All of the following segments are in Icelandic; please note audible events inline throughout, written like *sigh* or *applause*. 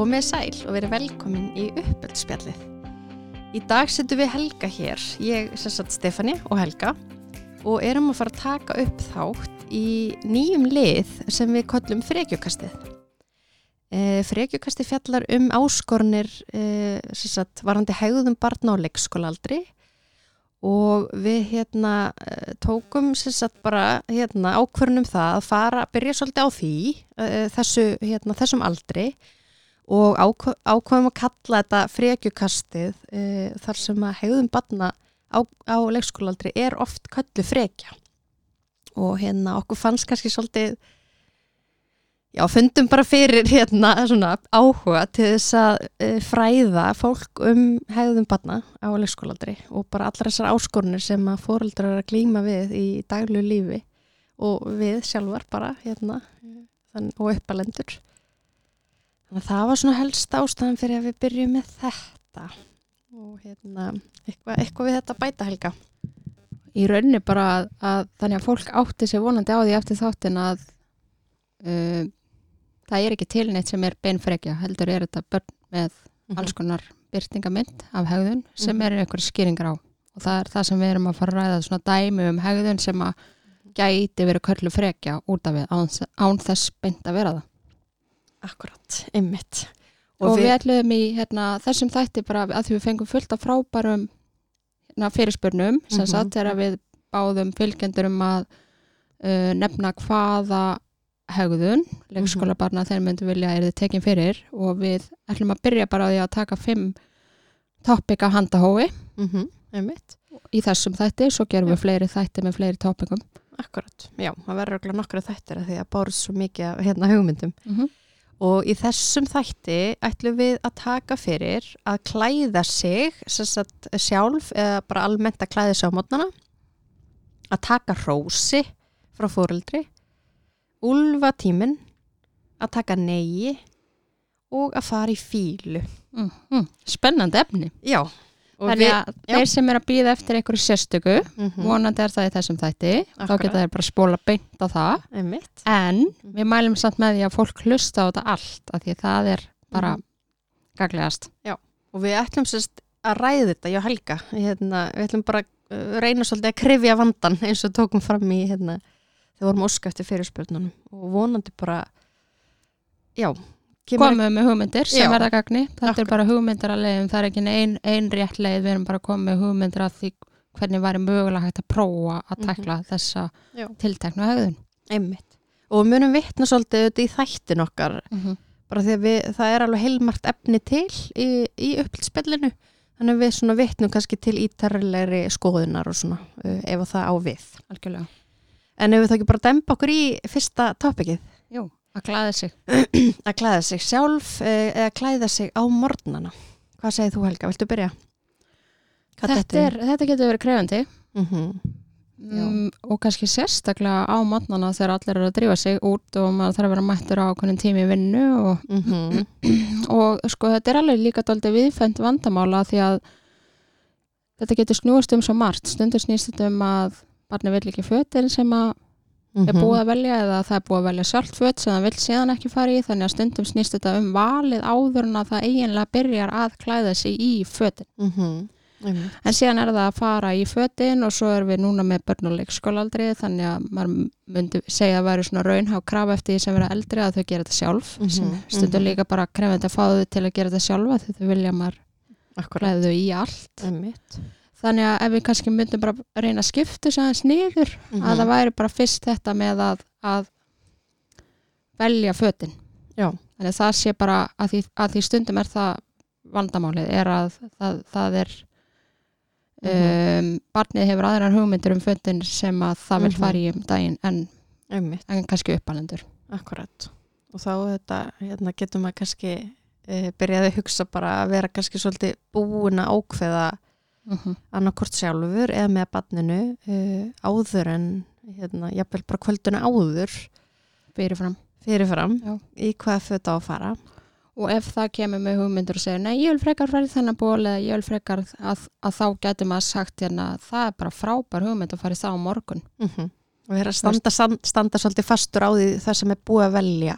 Komið sæl og verið velkomin í uppöldspjallið. Í dag setjum við Helga hér, ég sem sagt Stefani og Helga og erum að fara að taka upp þátt í nýjum lið sem við kollum frekjukastið. E, frekjukastið fjallar um áskornir e, sagt varandi hegðum barna á leikskólaaldri og við hérna eh, tókum sagt bara hérna ákvörnum það að fara að byrja svolítið á því þessu, hérna, þessum aldri og ákv ákvörnum að kalla þetta frekjukastið uh, þar sem að hegðum barna á, á leikskólaaldri er oft köllu frekja og hérna okkur fannst kannski svolítið Já, fundum bara fyrir hérna svona áhuga til þess að e, fræða fólk um hegðum barna á leikskólandri og bara allar þessar áskorunir sem að fóreldrar er að glýma við í daglu lífi og við sjálfar bara hérna þann, og uppalendur. Það var svona helst ástæðan fyrir að við byrjum með þetta og hérna eitthvað, eitthvað við þetta bæta helga. Í rauninni bara að, að þannig að fólk átti sér vonandi á því eftir þáttin að uh, það er ekki tilneitt sem er beinfrekja, heldur er þetta börn með Mhm. alls konar byrtingamind af hegðun sem Mhm. er einhverju skýringar á og það er það sem við erum að fara að ræða svona dæmi um hegðun sem að gæti verið köllu frekja út af við án, án þess beint að vera það Akkurat, einmitt. og, við ætlum í hérna, þessum þætti bara að því við fengum fullt af frábærum hérna, fyrirspurnum sem Mhm. satt þegar við báðum fylgjendur um að uh, nefna hvaða hegðun leikskóla barna þeir myndu vilja er þið tekin fyrir og við ætlum að byrja bara á því að taka fimm toppik af handahói mm -hmm, í þessum þætti, svo gerum við fleiri þætti með fleiri toppikum Akkurat, já, það verður örugglega nokkra þættir af því að bárst svo mikið af hérna hugmyndum. mm -hmm. Og í þessum þætti ætlum við að taka fyrir að klæða sig sagt, sjálf eða bara almennt að klæða sig á mótnana, að taka rósi frá fóreldri, úlfa tíminn, að taka neyi. Og að fara í fílu. Mm spennandi efni. Já, þannig að já. þeir sem er að býða eftir einhverju sérstöku Mhm, vonandi er það í þessum þætti þá Akkurat. geta þeir bara spóla beint á það einmitt. en við mælum samt með því að fólk hlusta á þetta allt af því að það er bara Mhm. gaglegast Og við ætlum sérst að ræða þetta, já Helga, hérna, við ætlum bara uh, reyna svolítið að krifja vandan eins og tókum fram í, hérna, þegar vorum óska eftir fyrirspurnunum og vonandi bara, já, komum með hugmyndir sem verða gagni þetta Akkurat. er bara hugmyndir að leiðum, það er ekki ein, ein rétt leið, við erum bara komið með hugmyndir að því hvernig væri mögulega hægt að prófa að Mhm. tekla þessa Já. tilteknu hegðun einmitt. Og við munum vitna svolítið auðvitað í þættin okkar, mm bara því að við, það er alveg heilmart efni til í, í upplýspillinu, þannig að við svona vitnum kannski til ítarlegri skoðunar og svona, uh, ef það á við. algjörlega, En ef við þá ekki bara dempa okkur í fyrsta topikið, jú, að glæða sig. *clears throat* Að klæða sig sjálf eh, eða klæða sig á morgnana. Hvað segir þú Helga, viltu byrja? Þetta, er, þetta getur verið krefandi mm -hmm. um, og kannski sérstaklega á matnana þegar allir eru að drífa sig út og maður þarf að vera mættur á hvernig tími vinnu og, Mhm. *clears throat* og sko þetta er alveg líka dálítið viðfænt vandamála því að þetta getur snúist um svo margt. Stundur snýst þetta um að barni vill ekki fötin sem að Mhm. er búið að velja eða það er búið að velja sjálft föt sem það vill síðan ekki fara í þannig að stundum snýst þetta um valið áður en að það eiginlega byrjar að klæða sig í fötin Mhm. Einmitt. en síðan er það að fara í fötin og svo erum við núna með börn og leikskólaaldri þannig að maður myndi segja að væri svona raunhá krafa eftir því sem vera eldri að þau gera þetta sjálf Mhm, sem stundum mhm. líka bara krefandi að fá þau til að gera þetta sjálfa því þau vilja að maður þau í allt Einmitt. Þannig að ef við kannski myndum bara reyna að skipta þess aðeins niður Mhm. að það væri bara fyrst þetta með að, að velja fötin Já. þannig að það sé bara að því, að því stundum er það vandamálið er að það, það er Mhm. um, barnið hefur aðrar hugmyndir um fötin sem að það vil Mhm. fara í um daginn en, en kannski uppalendur Akkurat og þá þetta, hérna, getur maður kannski e, byrjaði að hugsa bara að vera kannski svolítið búin að ákveða mm -hmm. annarkort sjálfur eða með barninu e, áður en hérna, jafnvel bara kvölduna áður fyrirfram. fyrirfram í hvað föt á að fara. Og ef það kemur með hugmyndur og segir nei, ég vil frekar fara í þennan ból eða ég vil frekar að, að þá getur maður sagt hérna, það er bara frábær hugmynd að fara í það á morgun. Mm og vera að standa, standa, standa svolítið fastur á því það sem er búið að velja.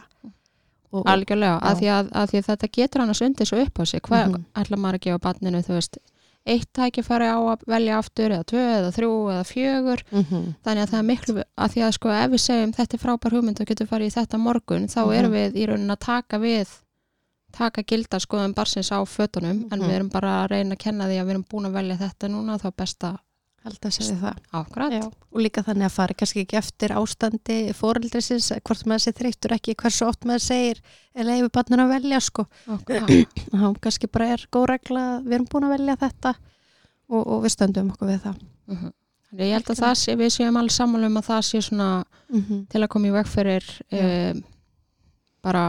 Og, algjörlega, að því að, að því að þetta getur annars undir svo upp á sig. Hvað Mhm. ætla maður að gefa barninu, þú veist eitt tækifæri á að velja aftur eða tvö eða þrjú eða fjögur Mhm. þannig að það er miklu, að því að sko ef við segjum þetta er frábær hugmynd og getur farið í þetta morgun þá Mhm. erum við í raunin að taka við taka gilda skoðum barsins á fötunum en Mhm. við erum bara að reyna að kenna því að við erum búin að velja þetta núna þá besta held að segja það ákvæmt Já. og líka þannig að fari kannski ekki eftir ástandi fóreldrisins, hvort maður sé þreyttur ekki hversu oft maður segir eða yfir barnir að velja sko þá *clears throat* kannski bara er góð regla við erum búin að velja þetta og, og við stöndum okkur við það Mhm. Þannig ég held að það sé, við séum alls sammála um að það sé svona mm til að koma í veg fyrir Já. um, bara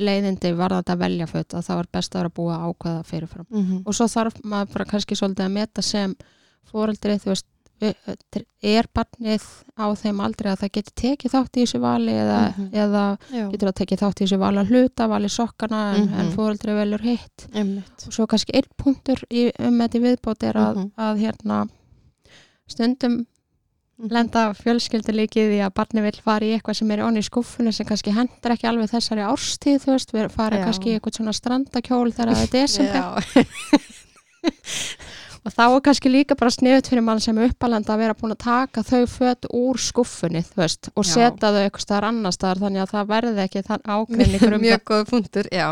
leiðindi varðandi að velja föt að það var best að vera búið að ákveða fyrirfram -hmm. og svo þarf maður bara kannski svolítið að meta sem fóreldri þú veist er barnið á þeim aldrei að það geti tekið þátt í þessu vali eða, Mhm. eða Já, getur það tekið þátt í þessu vali að hluta vali sokkana en, Mhm. en fóreldri velur hitt einmitt og svo kannski einn punktur í, um þetta viðbót er að, Mhm. að hérna stundum lenda fjölskyldur líkið í að barni vil fara í eitthvað sem er onni í skuffunni sem kannski hendur ekki alveg þessari árstíð þú veist, við fara Já. kannski í eitthvað svona strandakjól þegar það er desember *laughs* *laughs* og þá er kannski líka bara sniðut fyrir mann sem er uppalenda að vera búin að taka þau föt úr skuffunni veist, og setja þau eitthvað staðar annar staðar þannig að það verði ekki þann ágreiningur um *laughs* mjög góð punktur, já.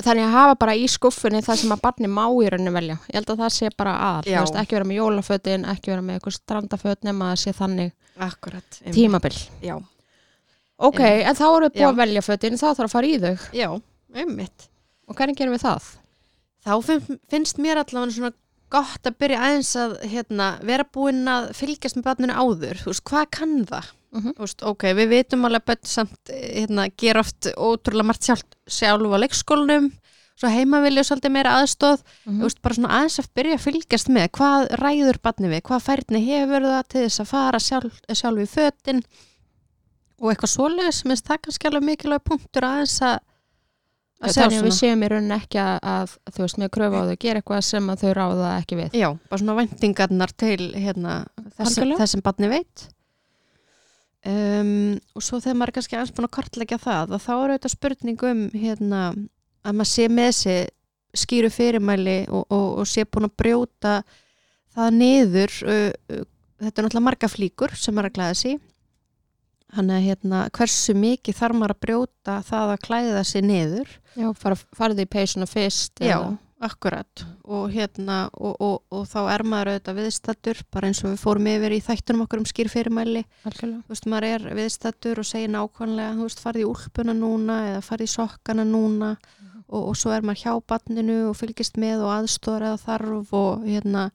Þannig að hafa bara í skuffunni það sem að barni má í rauninu velja. Ég held að það sé bara aðal, veist, ekki vera með jólafötin ekki vera með eitthvað strandaföt nema að sé þannig Akkurat, tímabil. Já, ok, Einmitt. en þá erum við búið Já. að velja fötin þá þarf að fara í þau. Já, og hvernig gerum við það? þá finn, finnst mér allavega svona gott að byrja aðeins að hérna, vera búinn að fylgjast með barninu áður, þú veist, hvað kann það? Mhm. Þú veist, ok, við vitum alveg að börn samt hérna, gera oft ótrúlega margt sjálf, sjálf á leikskólanum svo heima vilja svolítið meira aðstóð Mhm. þú veist, bara svona aðeins að byrja að fylgjast með hvað ræður barni við, hvað færni hefur það til þess að fara sjálf, sjálf í fötin og eitthvað svoleiðis, minnst það kannski alveg mikilvæg punktur aðeins að að að við séum í rauninni ekki að, að þú veist, með kröfu á þau gera eitthvað sem að þau ráða ekki við. Já, bara svona væntingarnar til hérna, þess, þess sem barni veit. Um, og svo þegar maður er kannski aðeins búin að kortleggja það að þá er auðvitað spurning um hérna, að maður sé með sig skýru fyrirmæli og, og, og sé búin að brjóta það niður uh, uh, þetta er náttúrulega marga flíkur sem maður er að klæða sig hann að hérna, hversu mikið þarf maður að brjóta það að klæða sig niður? Já, fara, farið í peysuna fyrst Já, eða- akkurat. Og hérna og, og, og þá er maður auðvitað viðstattur bara eins og við fórum yfir í þættunum okkur um skýrfyrirmæli þú veist, maður er viðstattur og segir nákvæmlega þú veist, farið í úlpuna núna eða farið í sokkana núna og, og svo er maður hjá barninu og fylgist með og aðstóra eða þarf og hérna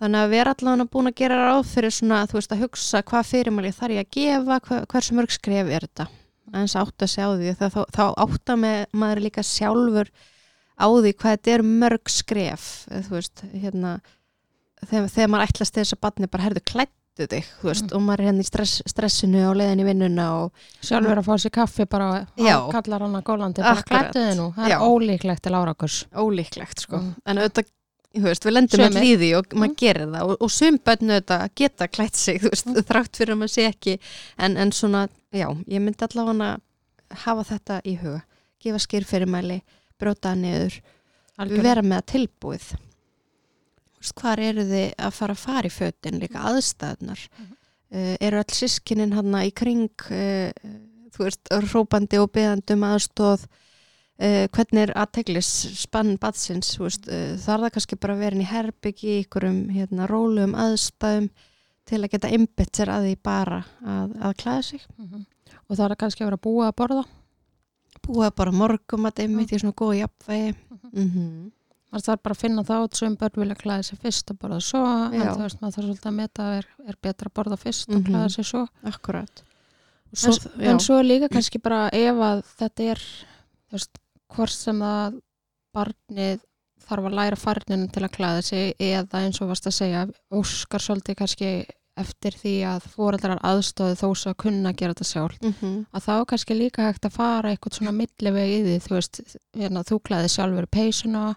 þannig að við erum allavega búin að gera ráð fyrir svona, þú veist, að hugsa hvað fyrirmæli þarf ég að gefa, hver, hversu mörg skref er þetta? Aðeins átt að sjá því þá, þá, átta með maður líka sjálfur á því hvað þetta er mörg skref veist, hérna þegar, þegar maður ætlast þess að barni bara herðu klættu þig, þú veist, Mm. og maður er hérna í stress, stressinu og leiðin í vinnuna og Sjálfur að fá sér kaffi bara á kallar hann að gólandi bara klættu þið nú, það er ólíklegt til árakurs ólíklegt, sko. Mm. en auðvitað, veist, við lendum með líði og maður Mm. gerir það. Og, og sum bönnu auðvitað geta klætt sig, veist, þrátt fyrir að maður sé ekki. En, en svona, já, ég myndi allavega hafa þetta í huga. Gefa skýrfyrirmæli, bróta niður Algjörlega. vera með tilbúið. Hvar eru þið að fara að fara í fötin? Líka aðstæðnar Mhm. uh, eru öll sískinin hann í kring uh, þú veist, rópandi og beðandum aðstóð uh, hvernig er aðteglis spann veist, uh, þar það kannski bara að vera í herbyggi í ykkurum hérna, rólegum aðstæðum til að geta einbett sér að því bara að, að klæða sig Mhm. og það er kannski að vera búið að borða búa bara morgum að einmitt í svona góð jafnvægi mm -hmm. maður þarf bara að finna það út sem börn vilja klæða sér fyrst og borða svo en Já. þú veist maður þarf svolítið að meta að er, er betra að borða fyrst Mhm. og klæða sér svo akkurat svo, En- en svo er líka kannski bara ef að þetta er þú veist, hvort sem það barnið þarf að læra farninu til að klæða sig eða eins og varst að segja óskar svolítið kannski eftir því að fóreldrar aðstóði þó svo að kunna gera þetta sjálf mm -hmm. að þá kannski líka hægt að fara eitthvað svona milliveg í því þú veist, hérna, þú klæði sjálfur peysuna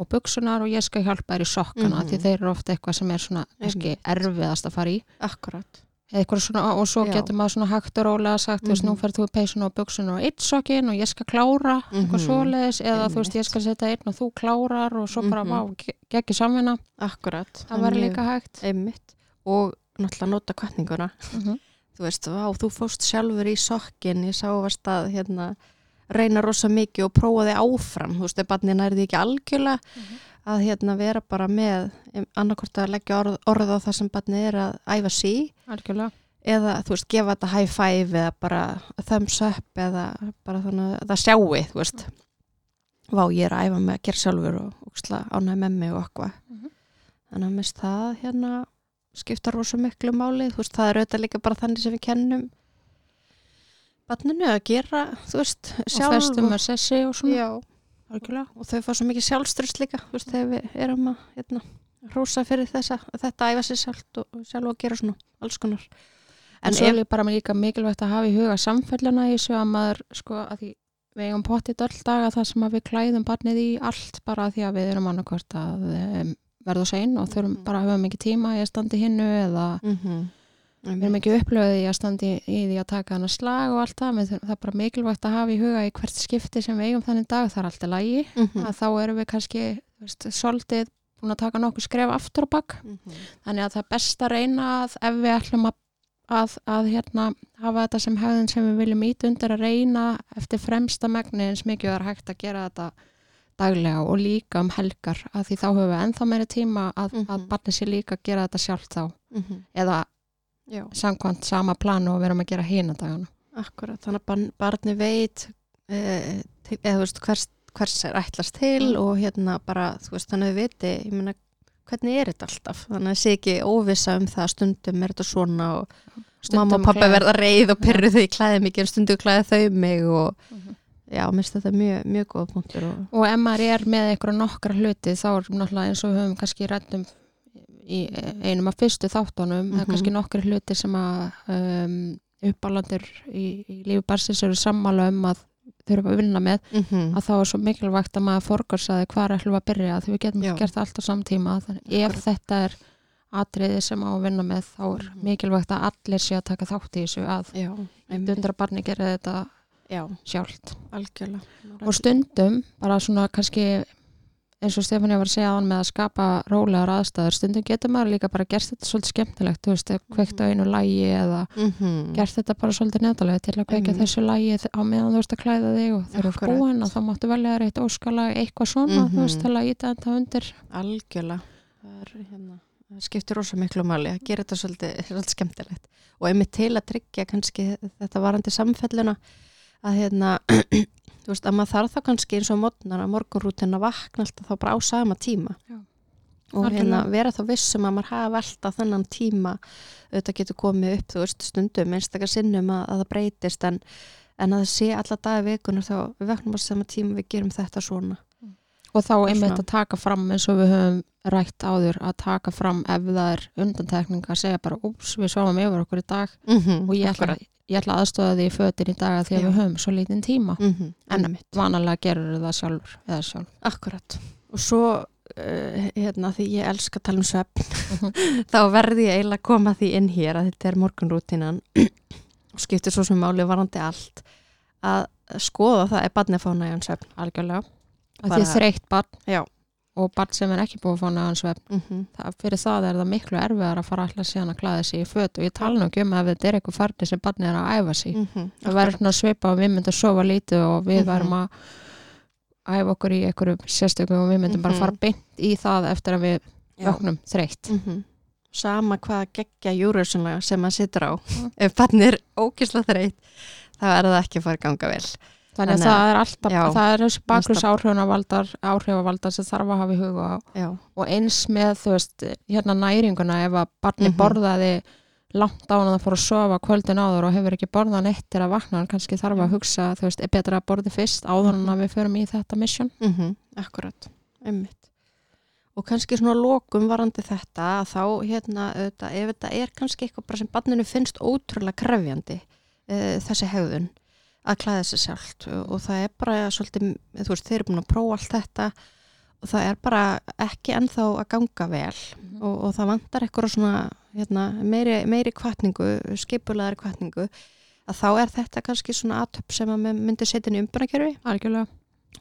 og buksunar og ég skal hjálpa þér í sokkana Mhm. því þeir eru ofta eitthvað sem er svona kannski erfiðast að fara í akkurat svona og svo getur maður svona hægt og rólega sagt, þú veist, nú Mhm. ferð þú í peysun og buksun og eitt sokkin og ég skal klára eitthvað Mhm. svoleiðis eða þú veist, Einmitt. ég skal setja einn og þú klárar og svo bara, Mhm. vá, ge- geggjur samvinna akkurat það var líka hægt einmitt og náttúrulega nota kvartninguna mm þú veist, vá, þú fóst sjálfur í sokkin ég sá að hérna, reyna rosa mikið og prófa þig áfram þú veist, ef barnið nærði ekki algjörlega Mhm. Að hérna vera bara með annarkort að leggja orð, orð á það sem barnið er að æfa sí algjörlega. eða þú veist, gefa þetta high five eða bara thumbs up eða bara þannig að það sjáu, þú veist. Vá, ég er að æfa með að gera sjálfur og, og ánæg með mig og eitthvað. Mhm. þannig að mist það hérna skipta rosa miklu máli þú veist, það er auðvitað líka bara þannig sem við kennum barninu að gera þú veist, og sjálf festum með sessi og svona. Já, algjörlega og þau fá svo mikið sjálfströst líka veist, þegar við erum að hérna, hrósa fyrir þessa, þetta æfa sér sjálft og sjálf að gera svona, alls konar en svo er bara líka mikilvægt að hafa í huga samfelluna í þessu að maður sko að því við eigum pottið öll daga þar sem að við klæðum barnið í allt bara því að við erum annarkvort að um, verða sein og þurfum Mhm. bara að hafa mikið tíma í að standa í hinnu eða mm -hmm. Við erum ekki upplöðið í að standa í, því að taka hana slag og allt það, menn það er bara mikilvægt að hafa í huga í hvert skipti sem við eigum þannig dag, það er alltaf lægi, Mhm. að þá erum við kannski veist, svolítið búin að taka nokkuð skref aftur á bak, þannig að það er best að reyna að ef við ætlum að, að, að hérna, hafa þetta sem hefðin sem við viljum ít undir að reyna eftir fremsta megni eins mikið er hægt að gera þetta daglega og líka um helgar að því þá höfum við ennþá meiri tíma að, að Mhm. barnið sér líka að gera þetta sjálft þá Mhm. eða Já, samkvæmt sama planu og við erum að gera hína dagana. akkurat, þannig að barn, barni veit e, til, eða veist hvers, hvers er ætlast til Mm. og hérna bara, þú veist, þannig að við viti ég meina, hvernig er þetta alltaf þannig að það sé ekki óvissa um það stundum er þetta svona og mamma og pappa verða reið og pyrru þau í klæði mikið en stundum klæði þau mig og Mhm. já, minnst þetta mjög, mjög góða punktur og, Og ef maður er með einhverja nokkra hluti þá er náttúrulega eins og við höfum kannski rættum í einum af fyrstu þáttunum, það er kannski nokkri hluti sem að um, uppálandir í, í lífi barsins eru sammála um að þurfa að vinna með mm -hmm. að þá er svo mikilvægt að maður forgarsaði hvar ætlum við að byrja því við getum Já. gert allt á samtíma þannig ef þetta er atriði sem á að vinna með þá er Mhm. mikilvægt að allir sé að taka þátt í þessu að dundra barni gera þetta já, sjálft algjörlega og stundum bara svona kannski eins og Stefán ég var að segja aðan með að skapa rólegar aðstæður, stundum getur maður líka bara gert þetta svolítið skemmtilegt, þú veist, kveikt á einu lægi eða mm -hmm. gert þetta bara svolítið neðalega til að kveika Einmitt. þessu lægi á meðan þú veist að klæða þig og Akkurat. ert búin og þá máttu velja þér eitt óskalag eitthvað svona, þú veist, Mhm. til að íta þetta undir algjörlega það, er, hérna, það skiptir rosa miklu máli að gera þetta svolítið, *laughs* svolítið skemmtilegt og einmitt til að tryggja kannski þetta varandi samfelluna að hérna *clears throat* þú veist að maður þarf þá kannski eins og mótnar að morgunrútin að vakna alltaf þá bara á sama tíma Já. og Algjörlega. hérna vera þá vissum að maður hafa alltaf þennan tíma auðvitað getur komið upp þú veist stundum einstakar sinnum að, að það breytist en, en að það sé alla dagi vikunar þá við veknum á sama tíma við gerum þetta svona og þá einmitt að taka fram eins og við höfum rætt áður að taka fram ef það er undantekning að segja bara, úps, við sváum yfir okkur í dag. Mm -hmm, og ég ætla, ég ætla aðstofa því í fötin í dag því að við höfum svo lítinn tíma. Mm -hmm, En- vanalega gerur það sjálfur eða sjálf. Akkurat. Og svo, uh, hérna, því ég elska að tala um svefn, Mhm. *laughs* þá verði ég eiginlega að koma því inn hér að þetta er morgunrútinan og *clears throat* skiptir svo sem máli varandi allt að skoða það er barnið næjan svefn. algjörlega að því þreytt barn Já. og barn sem er ekki búið að fá næðan svefn Mm -hmm. það, fyrir það er það miklu erfiðar að fara alltaf síðan að klæða sig í föt og ég tala nú ekki um ef þetta er eitthvað farni sem barni er að æfa sig það væri svona svipa og við myndum sofa lítið og við Mhm. værum að æfa okkur í einhverju sérstökum og við myndum bara Mhm. fara beint í það eftir að við vöknum þreytt Mm Sama hvað geggja júrusunlega sem maður situr á. Ef barnið er ógislega þreytt, þá er það ekki að fara að ganga vel. Þannig að það er alltaf, já, það er þessi baklus áhrifavaldar áhrifavaldar sem þarf að hafa í huga Já. og eins með þú veist hérna næringuna ef að barni Mhm. borðaði langt á hann að fór að sofa kvöldin áður og hefur ekki borðað neitt til að vakna hann kannski þarf að Já. hugsa þú veist, er betra að borði fyrst áður en Mhm. að við förum í þetta mission Mm Akkurat, einmitt. Og kannski svona lokum varandi þetta að þá hérna auðvitað, ef þetta er kannski eitthvað sem barninu finnst ótrúlega krefjandi e, þessi hegðun að klæða sig sjálft og, og það er bara svolítið, þú veist, þeir eru búin að prófa allt þetta það er bara ekki ennþá að ganga vel Mhm. og, og það vantar eitthvað svona hérna, meiri, meiri kvartningu, skipulaðar kvartningu að þá er þetta kannski svona aðtöp sem að myndi setja inn í algjörlega.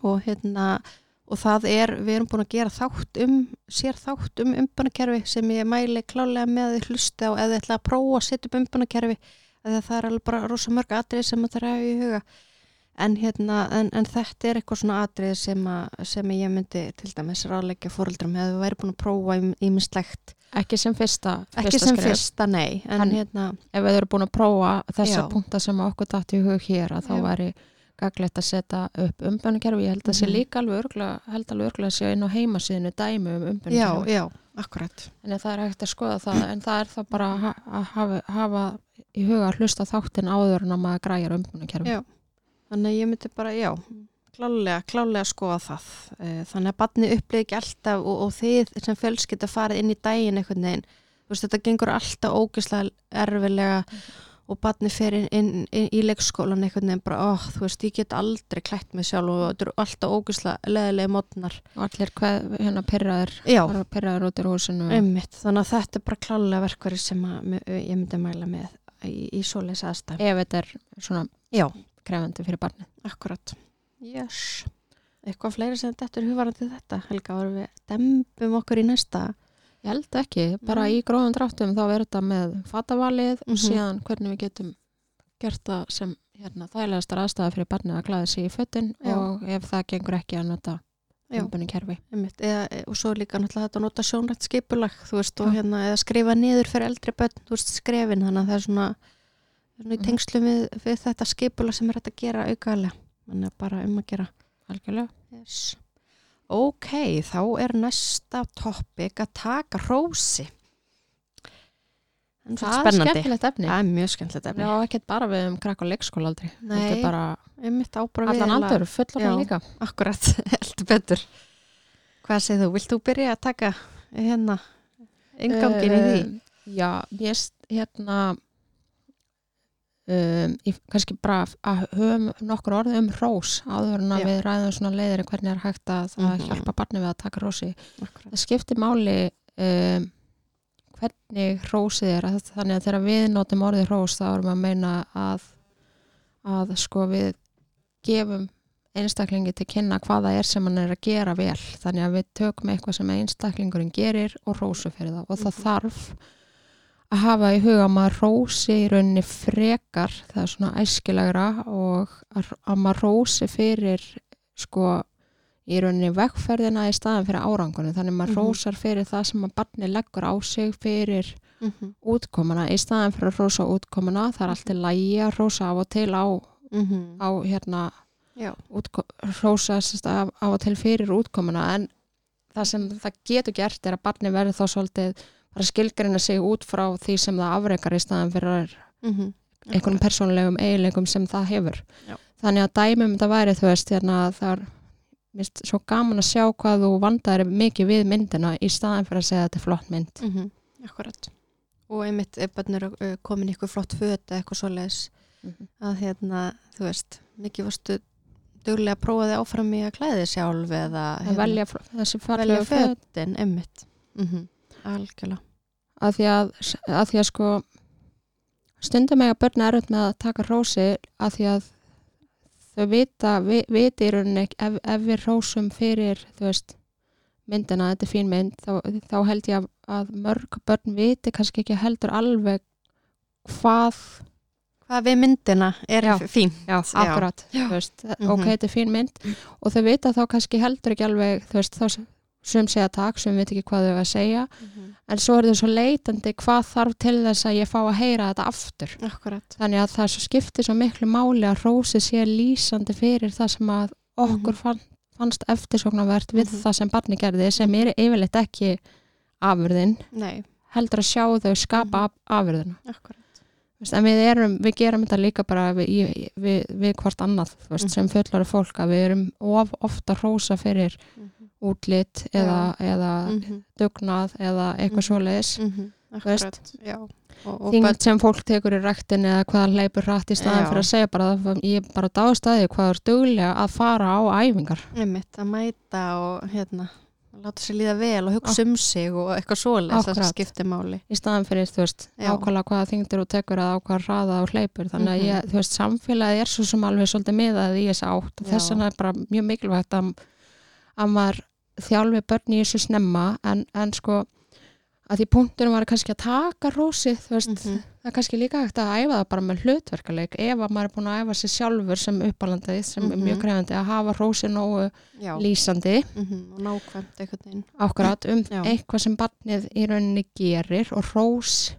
Og hérna og það er, við erum búin að gera þátt um sér þátt um umbunarkerfi sem ég mæli klálega með að þið hlusti á eða ætla að prófa að setja upp umbunarkerfi að það er alveg bara rosa mörg atrið sem að það er í huga en, hérna, en, en þetta er eitthvað svona atrið sem, að, sem ég myndi til dæmis ráðleggja fóreldrum eða við væri búin að prófa ímislegt ekki sem fyrsta, ekki fyrsta sem skref. fyrsta, nei en, En- hérna, ef við erum búin að prófa þessa Já. punkta sem okkur dætt í hug hér að þá væri gaglegt að setja upp umbönukerfi ég held að sé Mhm. líka alveg örgla held alveg örgla að sé inn á heimasíðinu dæmi um já, umbönukerfi já, akkurat. En það er hægt að skoða það en það er það bara að ha- að hafa, hafa í huga að hlusta þáttin áður en að maður græjar umbönukerfi Já. þannig að ég myndi bara, já klálega, klálega skoða það. Eh, þannig að barni upplið ekki alltaf og, og þið sem fjölskylda farið inn í veginn, þú veist, þetta gengur alltaf ógislega erfilega og barni fer inn, inn, inn í leikskólan einhvern veginn bara, ó, þú veist, ég get aldrei klætt mig sjálf og þetta eru alltaf ógislega leðilega mótnar. og allir hvað, hérna bara pyrraður út í húsinu einmitt, þannig að þetta er bara klálega verkvari sem að, ég myndi mæla með í, í svoleiðs aðstæð. ef þetta er svona Já. krefandi fyrir barni Akkurat. Yes. Eitthvað fleiri sem þetta er huvarandi þetta. Helga, varum við dembum okkur í næsta. Ég held ekki, bara Nei. í gróðan dráttum þá er þetta með fatavalið og Mhm. síðan hvernig við getum gert það sem hérna, þægilegastar aðstæða fyrir barnið að glæða sig í föttin og ef það gengur ekki að nota umbunni kerfi. Og svo líka náttúrulega þetta að nota sjónrætt skipulag, veist, og hérna, eða skrifa niður fyrir eldri börn, þú veist, skrefin, þannig að það er svona, svona í Mhm. tengslu við, við þetta skipulag sem er hægt að gera aukaðlega. Þannig að bara um að gera. Algjörlega. Yes. Ok, þá er næsta topic að taka rósi. En Það er skemmtilegt efni. Það er mjög skemmtilegt efni. Já, ekkert bara við um krakk og leikskóla aldrei. Nei, er bara einmitt ábara allan aldur, fullan Já. líka. Akkurat, *laughs* heldur betur. Hvað segir þú? Vilt þú byrja að taka hérna ingangin í því? Eh, Já, ég hérna um, ég, kannski bara að höfum nokkur orð um rós áður en að Já. við ræðum svona leiðir hvernig er hægt að, að Mhm. hjálpa barni við að taka rósi. Akkurat. Það skiptir máli um, hvernig rósið er að, þannig að þegar við notum orðið rós þá erum við að meina að, að sko við gefum einstaklingi til kynna hvað það er sem hann er að gera vel þannig að við tökum eitthvað sem einstaklingurinn gerir og rósu fyrir það og það Mhm. þarf að hafa í huga að maður rósi í rauninni frekar það er svona æskilegra og að, að maður rósi fyrir sko í rauninni vegferðina í staðan fyrir árangunni þannig að maður Mhm. rósar fyrir það sem að barni leggur á sig fyrir Mm -hmm. útkomuna í staðan fyrir að rósa útkomuna það er alltaf lægi að rósa af og til á, á hérna Já. útko, rósa af, af og til fyrir útkomuna en það sem það getur gert er að barni verður þá svolítið bara skilgreina sig út frá því sem það afrekar í staðan fyrir Mm -hmm. einhvern persónulegum eiginleikum sem það hefur Já. þannig að dæmum þetta væri þú veist hérna það er mist, svo gaman að sjá hvað þú vandar mikið við myndina í staðan fyrir að segja að þetta er flott mynd Mm -hmm. Akkurat. Og einmitt börn eru uh, komin ykkur flott föt eða eitthvað svoleiðis að hérna, þú veist, mikið varstu duglega að prófa þig áfram í að klæði sjálf eða að velja Hérna. velja föt fötin, einmitt. Mm Algjörlega. Að því að, að því að sko stundum eiga börn er með að taka rósi að því að þau vita, vi, viti í rauninni ef, ef við rósum fyrir veist, myndina, þetta er fín mynd þá, þá held ég að, að mörg börn viti kannski ekki heldur alveg hvað Hvað við myndina er Já. fín. já, akkurat, Já. veist, Mhm. ok, þetta er fín mynd og þau vita þá kannski heldur ekki alveg þú veist, þá sem segja takk sem veit ekki hvað þau eiga að segja. En svo er þau svo leitandi hvað þarf til þess að ég fá að heyra þetta aftur. Akkurat. þannig að það skiptir svo miklu máli að rósi sé lýsandi fyrir það sem að okkur fann, fannst eftirsóknarvert við Mhm. það sem barni gerði sem er yfirleitt ekki afurðin Nei, heldur að sjá þau skapa mm afurðina. En við, erum, við gerum þetta líka bara við, við, við hvort annað veist, Mhm. sem fullari fólk að við erum of ofta rósa fyrir útlit eða, eða Mm -hmm. dugnað eða eitthvað Mhm. svoleiðis Mm -hmm. Akkurat, já. Og, og þing börn, sem fólk tekur í rektin eða hvað hleypur rætt í staðan fyrir að segja bara að ég er bara dáðstæði hvað er duglega að fara á æfingar einmitt, að mæta og hérna, láta sér líða vel og hugsa um sig og eitthvað svoleiðis það Akkúrat. skiptir máli í staðan fyrir, þú veist, Já. ákvæmlega hvaða þingdir og tekur að ákvæða hraða og hleypur þannig að Mhm. ég, þú veist, samfélagið er svo sem alveg svolítið miðað í þess átt þess vegna er bara mjög mikilvægt að, að maður þjálfi börn í þessu snemma en, en sko að því punktunum var kannski að taka rósið, veist, Mhm. það er kannski líka hægt að æfa það bara með hlutverkaleik ef að maður er búin að æfa sér sjálfur sem uppalandaði sem er Mhm. mjög krefandi að hafa rósið nógu Já, lýsandi mhm, og nákvæmt veginn akkurat um Já. eitthvað sem barnið í rauninni gerir og rós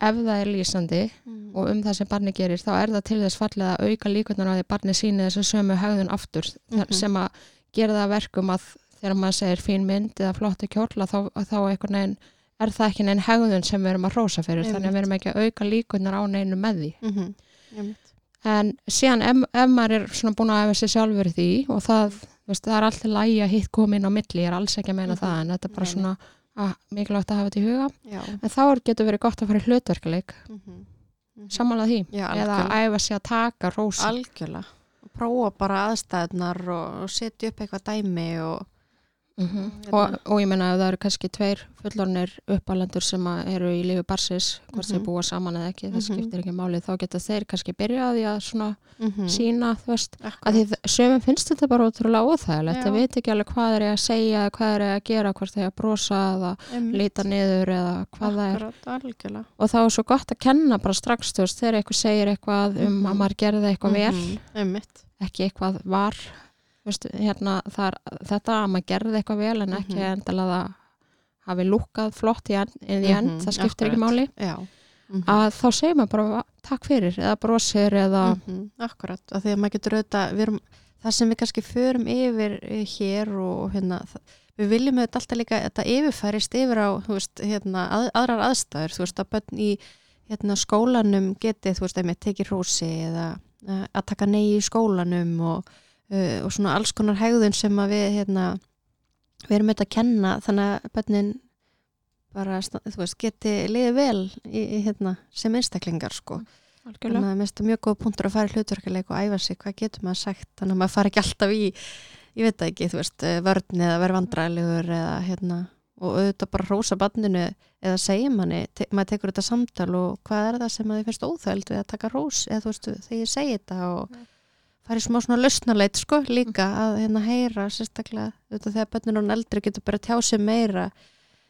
ef það er lýsandi Mhm. og um það sem barnið gerir þá er það til þess fallið að auka líkvöndar á því barnið síni þessu sömu högðun aftur Mhm. sem að gera það að verkum að þegar maður segir fín mynd eða flottu kjóla þá, þá veginn er það ekki neinn högðun sem við erum að rósa fyrir þannig að við erum ekki að auka líkvöndar á neinu með því Mhm. Einmitt. en síðan ef, ef maður er svona búin að efa sér sjálfur því og það, veist, það er alltaf lægi að hitt koma inn á milli, ég er alls ekki að meina Mhm. það en þetta er bara Nei, svona að, mikilvægt að hafa þetta í huga Já en þá getur verið gott að fara í hlutverkaleik Mhm. Mhm. sammála því, Já, eða að æfa sér að taka rósi algjörlega prófa bara aðstæðnar og setja upp eitthvað dæmi og Mhm. Hérna. og, og ég meina ef það eru kannski tveir fullornir uppalendur sem að eru í lífi barsis, hvort þeir Mhm. búa saman eða ekki, það Mhm. skiptir ekki máli þá geta þeir kannski byrjaði að svona mm sína, þú veist, að Akkurat. því sömum finnst þetta bara ótrúlega óþægilegt, það veit ekki alveg hvað er að segja, hvað er að gera, hvort þeir að brosa eða líta niður eða hvað það er Akkurat, algjörlega og þá er svo gott að kenna bara strax, þú veist, þegar eitthvað segir eitthvað um Mhm. að maður gerði eitthvað vel Mhm. Ekki eitthvað var Vistu, hérna, það er, þetta að maður gerði eitthvað vel en ekki Mhm. endilega það hafi lúkað flott í, en, í end, Mhm, það skiptir ekki akkurat. máli Já Mhm. að þá segir maður bara takk fyrir eða brosir eða Mhm, Akkurat, af því að maður getur auðvitað það sem við kannski förum yfir eh, hér og hérna við viljum auðvitað alltaf líka að þetta yfirfærist yfir á veist, hérna, að, aðrar aðstæður þú veist að bönn í hérna, skólanum geti þú veist að með tekið rósi eða uh, að taka nei í skólanum og, uh, og svona alls konar hegðun sem við hérna, við erum auðvitað að kenna þannig að bönnin bara þú veist, geti liðið vel í, í, hérna, sem einstaklingar sko. Þannig að mér finnst það mjög góð punktur að fara í hlutverkuleik og æfa sig, hvað getur maður sagt? Þannig að maður fara ekki alltaf í ég veit ekki, þú veist, eh, vörn eða verð vandræðilegur eða hérna og auðvitað bara rósa banninu eða segja manni, te maður tekur þetta samtal og hvað er það sem að þið finnst óþæld við að taka rós, eða þú veist, þegar ég segi þetta og fara í smá svona lausnaleit sko, líka að hérna heyra sérstaklega, auðvitað þegar banninu og eldri getur bara tjá sig meira.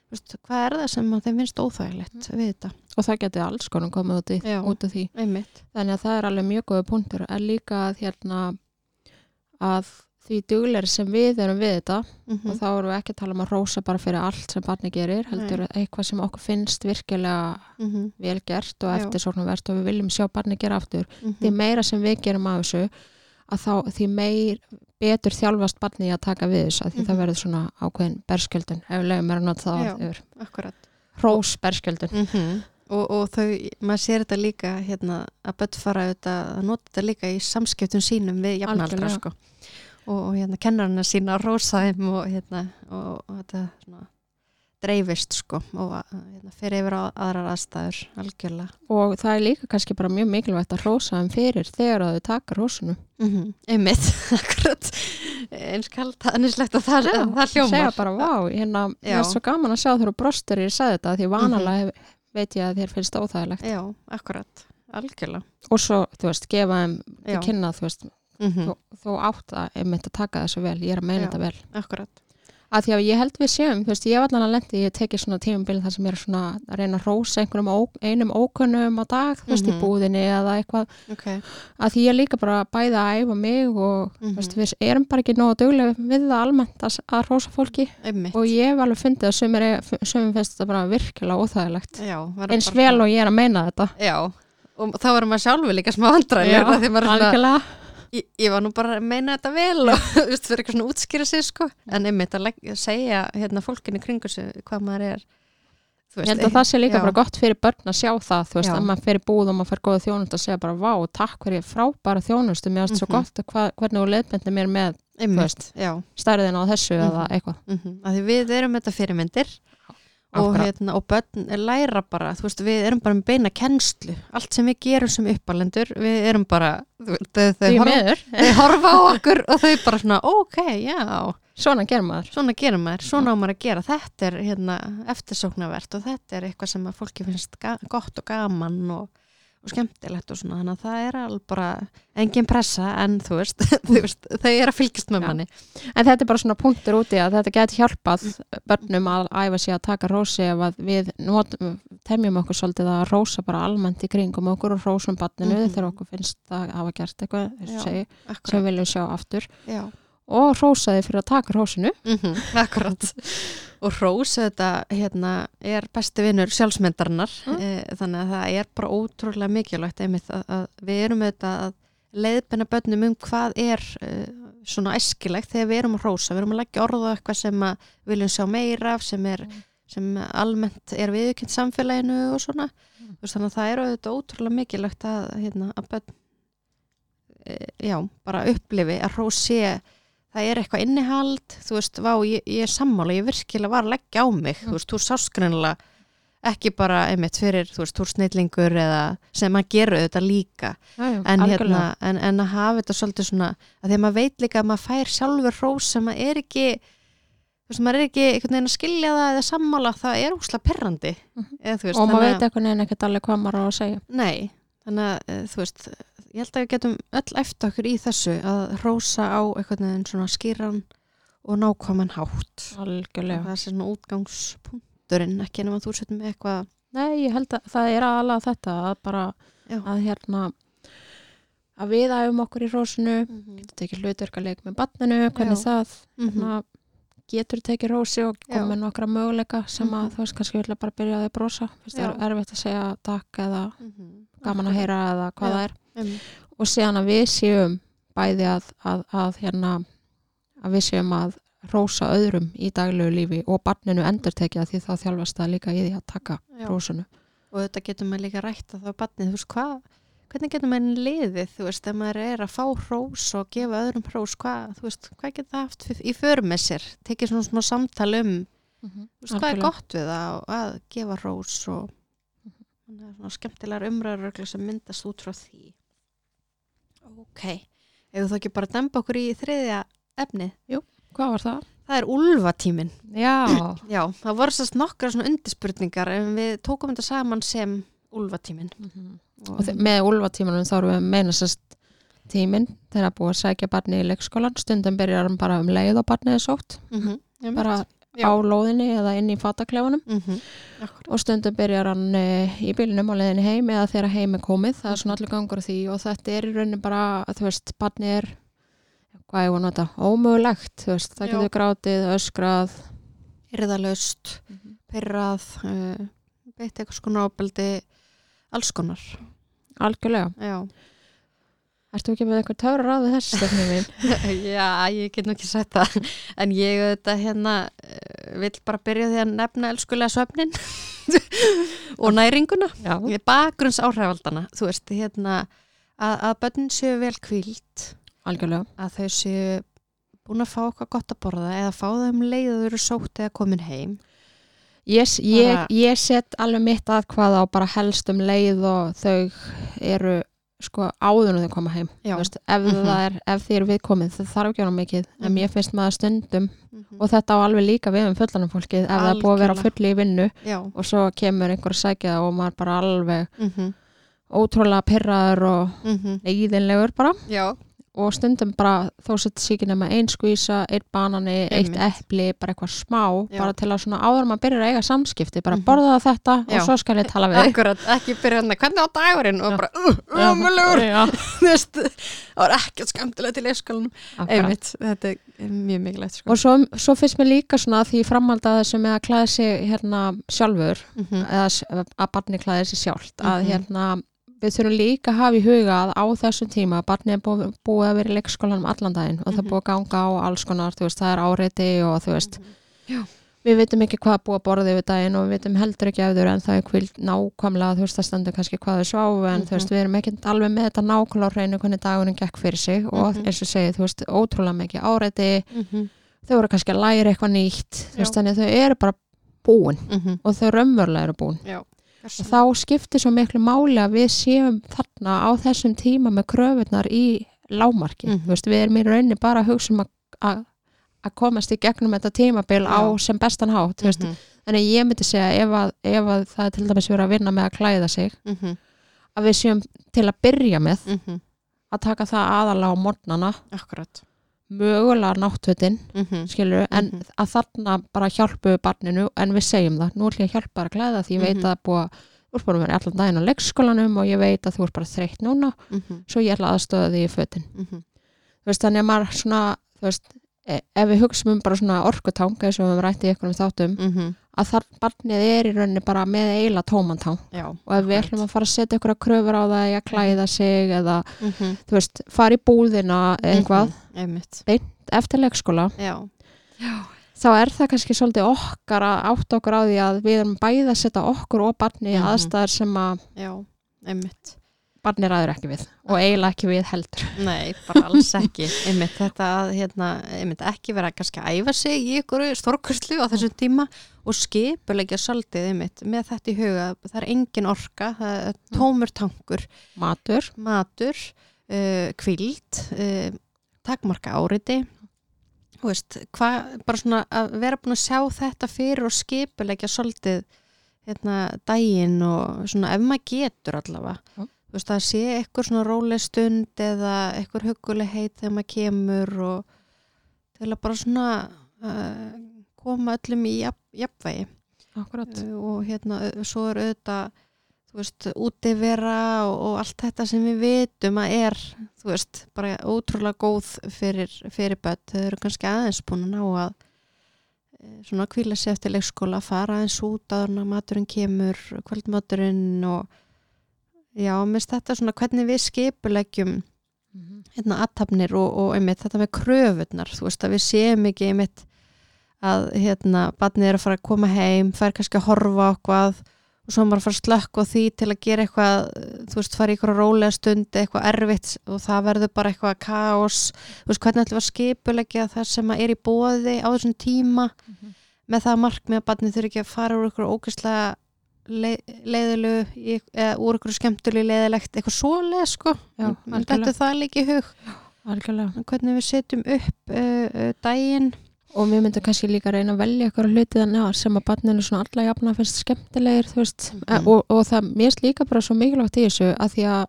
Þú veist, hvað er það sem þeim finnst óþægilegt við þetta, og það getur alls konar komið út, í, út af því. einmitt. Þannig að það er alveg mjög góða punktur. En líka að hérna að því dugleiri sem við erum við þetta mm og þá erum við ekki að tala um að rósa bara fyrir allt sem barni gerir, heldur eitthvað sem okkur finnst virkilega -hmm. vel gert og Já. eftirsóknarvert og við viljum sjá barni gera aftur. Mm því meira sem við gerum af þessu að þá því meir betur þjálfast barni að taka við þessu að því það Mhm. verður svona ákveðin berskjöldun ef við lögum er að nota það Já. yfir akkurat hrós berskjöldun -hmm. og, og þau, maður sér þetta líka hérna, að börn fara auðvitað að nota þetta líka í samskiptum sínum við jafnaldra sko. og, og hérna kennarinn sína að rósa þeim og hérna og, og þetta svona dreifist sko og hérna, fyrir yfir á aðrar aðstæður algjörlega. Og það er líka kannski bara mjög mikilvægt að hrósa þeim fyrir þegar þau taka hrósunum. Mm -hmm. einmitt, *laughs* akkurat. Eins kalt hannislegt að það, Já, það hljómar segja bara vá, hérna, það er svo gaman að sjá þú brostur ég sagði þetta því vanalega hef, veit ég að þér finnst óþægilegt. Já, akkurat, algjörlega. Og svo, þú veist, gefa þeim til kynna, þú veist, mm -hmm. þú, þú átt að einmitt að taka þessu vel, ég er að meina Já. þetta vel. akkurat að því að ég held við séum, þú veist, ég hef allan að lendi ég tekið svona tímumbil þar sem ég er svona að reyna að rósa einhverjum ó, einum ókunnum á dag, þú veist, í Mhm. búðinni eða eitthvað, ok, að því ég líka bara bæða að æfa mig og Mhm. þú veist, við erum bara ekki nógu duglega við það almennt að, að rósa fólki. Einmitt. Og ég hef alveg fundið að sumir finnst þetta bara virkilega óþægilegt. Já, eins vel og ég er að meina þetta. Já, og þá erum maður sjálfur líka smá því maður er svona, algjörlega ég, ég var nú bara að meina þetta vel og *laughs* þú veist, fyrir eitthvað svona útskýra sig sko, en einmitt að segja hérna fólkinni kringu sig hvað maður er Ég held að það sé líka já, bara gott fyrir börn að sjá það, þú veist, Já. að maður fyrir búð og maður fyrir góða þjónust að segja bara, vá, takk fyrir frábæra þjónustu, mér finnst svo Mhm. gott hva, hvernig þú leiðbendi mér með stærðin á þessu Mhm. eða eitthvað. mm því við erum þetta fyrirmyndir og, hérna, og börn læra bara, þú veist, við erum bara með beina kennslu, allt sem við gerum sem uppalendur, við erum bara þau, horfa, horfa á okkur og þau bara svona, ok, já. Svona gerum maður. Svona gerum maður, svona á maður að gera. Þetta er hérna eftirsóknarvert og þetta er eitthvað sem að fólki finnst gott og gaman og, og skemmtilegt og svona, þannig að það er alveg bara engin pressa en þú veist, *laughs* veist þau er að fylgjast með manni. En þetta er bara svona punktur úti að þetta geti hjálpað börnum að æfa sig að taka rósi ef að við not, temjum okkur svolítið að rósa bara almennt í kringum okkur og rósum barninu Mhm. þegar okkur finnst að hafa gert eitthvað Já. segi, sem við viljum sjá aftur. Já. Og rósa þið fyrir að taka rósinu mm akkurat *laughs* og hrós þetta hérna er besti vinnur sjálfsmyndarinnar Mm. e, þannig að það er bara ótrúlega mikilvægt einmitt að, að við erum auðvitað að leiðbenna börnum um hvað er e, svona æskilegt þegar við erum að hrósa, við erum að leggja orða eitthvað sem að viljum sjá meira af sem er Mm. sem almennt er viðkynnt samfélaginu og svona Mm. Þannig að það er auðvitað ótrúlega mikilvægt að, hérna, að börn e, já, bara upplifi að hrós sé það er eitthvað innihald þú veist, vá, ég, ég er sammála, ég virkilega var að leggja á mig, Mm. þú veist, þú sást greinlega ekki bara einmitt fyrir, þú veist, þú snillingur eða sem maður gerur þetta líka en, hérna, en, en að hafa þetta svolítið svona, að því að maður veit líka að maður fær sjálfur hrós sem maður er ekki þú veist, maður er ekki einhvern veginn að skilja það eða sammála, það er úsla perrandi Mhm. eða þú veist, og maður veit eitthvað neina ekkert alveg hvað maður á að segja Nei, þannig að eh, þú veist, ég held að við getum öll eftir okkur í þessu að rósa á einhvern veginn svona skýran og nákvæman hátt. algjörlega Það er svona útgangspunkturinn, ekki nema þú setur með eitthvað, Nei, ég held að það er aðalega þetta að bara já, að hérna að við æfum okkur í rósinu Mhm. getur tekið hlutverkaleik með barninu hvernig Já. það Mhm. hérna, getur tekið rósi og Já. komið nokkra möguleika sem að Mhm. þú veist kannski vilja bara byrja að þið brosa það Já. er erfitt að segja takk eða Mhm. gaman að heyra eða hvað Já. það er Einmitt. og síðan að við séum bæði að, að, að hérna að við séum að rósa öðrum í daglegu lífi og barninu endur tekið því þá þjálfast það líka í því að taka Já. rósunu Og þetta getur maður líka rætt að er barnið, þú veist, hvað, hvernig getur maður liðið, þú veist, ef maður er að fá hrós og gefa öðrum hrós, hvað, þú veist, hvað getur það haft í för með sér? Tekið svona smá samtal um þú veist, hvað er gott við það að gefa rós og að svona skemmtilegar umræðuröglu sem myndast út frá því ok. Ef þú þá ekki bara demba okkur í þriðja efni, Hvað var það? það er úlfatímin Já, *clears throat* já, það voru sérst nokkra svona undirspurningar en við tókum þetta saman sem úlfatímin og þe- með úlfatímanum þá erum við meina sérst tíminn þegar að búa að sækja barni í leikskólan stundum byrjar hann bara um leið og barnið er sótt. Mm -hmm. bara Já. á lóðinni eða inn í fataklefunum mm -hmm. og stundum byrjar hann e, í bílnum á leiðinni heim eða þegar heim er komið. Það er svona allir gangur því og þetta er í rauninni bara að þú veist, barni er hvað ég var að nota, ómögulegt þú veist, það getur grátið, öskrað yrðalöst, pyrrað uh, beitt eitthvað skona ábeldi alls konar. Algjörlega, já ertu ekki með eitthvað töfra ráð við þessi stefni mín? *laughs* Já, ég get nú ekki sagt það. En ég auðvitað hérna eh, vill bara byrja því að nefna elskulega svefnin *laughs* og næringuna. Bakgrunns áhrifaldana þú veist, hérna að, að börnin séu vel kvílt algjörlega. Að þau séu búin að fá eitthvað gott að borða eða fá þau um leið að þau eru sótt eða komin heim. Ég, ég, ég set alveg mitt að hvað á bara helst um leið og þau eru sko áður en þau koma heim veist, ef, Mhm. það er, ef þið eru viðkomið það þarf ekki vera mikið en Mhm. mér finnst maður stundum mm og þetta á alveg líka við um fullanum fólkið ef það er búið að vera á Algjörlega. fulli í vinnu Já, og svo kemur einhver að það og maður bara alveg mm -hmm. ótrúlega pyrraður og Mm neyðinlegur bara já, og stundum bara þó sett síkir nema ein skvísa, eitt banani, eitt epli bara eitthvað smá, Já. bara til að svona áður maður byrjar að eiga samskipti, bara Mhm. borða þetta Já. og svo skal ég tala við þig. akkurat, ekki byrja hann hvernig á dagurinn og bara, uh, umulugur Já, *laughs* þú veist, það var ekkert skemmtilegt til leikskólanum akkurat. einmitt, þetta er mjög mikilvægt sko. og svo, svo finnst mér líka svona því framhalda þessu með að klæða sig hérna sjálfur Mhm. eða s- að barni klæði sig sjálft að Mhm. hérna við þurfum líka að hafa í huga að á þessum tíma barni er búið, búið að vera í leikskólanum allan daginn og það er Mhm. búið að ganga á alls konar, þú veist, það er áreiti og þú veist, Já. við vitum ekki hvað búið að borða yfir daginn og við vitum heldur ekki ef þau en það er kvild nákvæmlega þú veist, það stendur kannski hvað þau sváfu en þú veist, við erum ekki alveg með þetta nákvæmlega á hreinu hvernig dagurinn gekk fyrir sig og Mhm. eins og segið, þú veist, ótrúlega mikið áreiti Mhm. þau voru kannski að læra eitthvað nýtt þú veist, þannig að þau eru bara búin mhm, og þau raunverulega eru búin já og þá skiptir svo miklu máli að við séum þarna á þessum tíma með kröfunar í lámarki Mhm. Þú veist, við erum í rauninni bara að hugsa um að, komast í gegnum þetta tímabil á Já. sem bestan hátt mm Mhm, þannig ég myndi segja ef að, ef að það er til dæmis verið að vinna með að klæða sig mhm, að við séum til að byrja með mhm, að taka það aðalega á morgnana. Akkurat mögulega náttfötin mhm, skilur, en Mhm. að þarna bara hjálpu við barninu, en við segjum það nú ætlum ég að hjálpa þér að klæða því ég veit Mhm. að það er búið að að vera allan daginn á leikskólanum og ég veit að þú ert bara þreytt núna mhm, svo ég ætla að aðstöða því í fötin. Mhm, þú veist, þannig að maður svona veist, e- ef við hugsaum um bara svona orkutanga og við höfum rætt í einhvernum þáttum að þar barnið er í rauninni bara með eila tómantang já og ef við ætlum að fara að setja ykkur að kröfur á það að klæða sig eða þú veist, fara í búðina eða eitthvað einmitt. Eftir leikskóla. Já, þá er það kannski svolítið okkar að átta okkur á því að við erum bæði að setja okkur og barni í Mhm. aðstæðar sem að já, einmitt. barni ræður ekki við og eiginlega ekki við heldur. Nei, bara alls ekki. Einmitt þetta að hérna, einmitt ekki vera kannski að æfa sig í ykkur stórkurslu á þessum tíma og skipulegja svolítið einmitt með þetta í huga. Það er engin orka, það er tómur tankur. Matur, matur uh, kvíld uh, takmarka áriti. Veist, hvað, bara svona að vera búin að sjá þetta fyrir og skipulegja svolítið hérna daginn og svona ef maður getur allavega. Þú veist, það sé eitthvað svona róleg stund eða eitthvað hugulegheit þegar maður kemur og til að bara svona uh, koma öllum í jafn, jafnvægi. Akkurat Uh, og hérna svo er auðvitað veist, útivera og, og allt þetta sem við vitum að er þú veist, bara ótrúlega góð fyrir, fyrir börn, þau eru kannski aðeins búin að ná að eh, svona kvíla sér eftir leikskóla, fara aðeins út áður en að maturinn kemur, kvöldmaturinn og já, minnst þetta svona hvernig við skipuleggjum Mhm. hérna aðtapnir og, og einmitt þetta með kröfurnar, þú veist að við séum ekki einmitt að hérna barnið er að fara að koma heim, fær kannski að horfa á eitthvað og svo er maður að fara að slökka á því til að gera eitthvað, þú veist, fara í eitthvað rólega stund, eitthvað erfitt og það verður bara eitthvað kaos, þú veist, hvernig ætlum við að skipulegja það sem er í bóði á þessum tíma Mhm. með það markmið að barnið þurfi ekki að fara úr eitthvað ógæslega leið, leiðilegu í- eða úr eitthvað skemmtulegu leiðilegt, eitthvað svoleið sko, Já, þetta það líka í hug. Algjörlega. Hvernig við setjum upp uh, uh, daginn og við myndum kannski líka reyna að velja eitthvað hluti þannig að sem að barninu svona alla jafna finnst skemmtilegir veist, Mhm. og, og það mér finnst líka bara svo mikilvægt í þessu að því að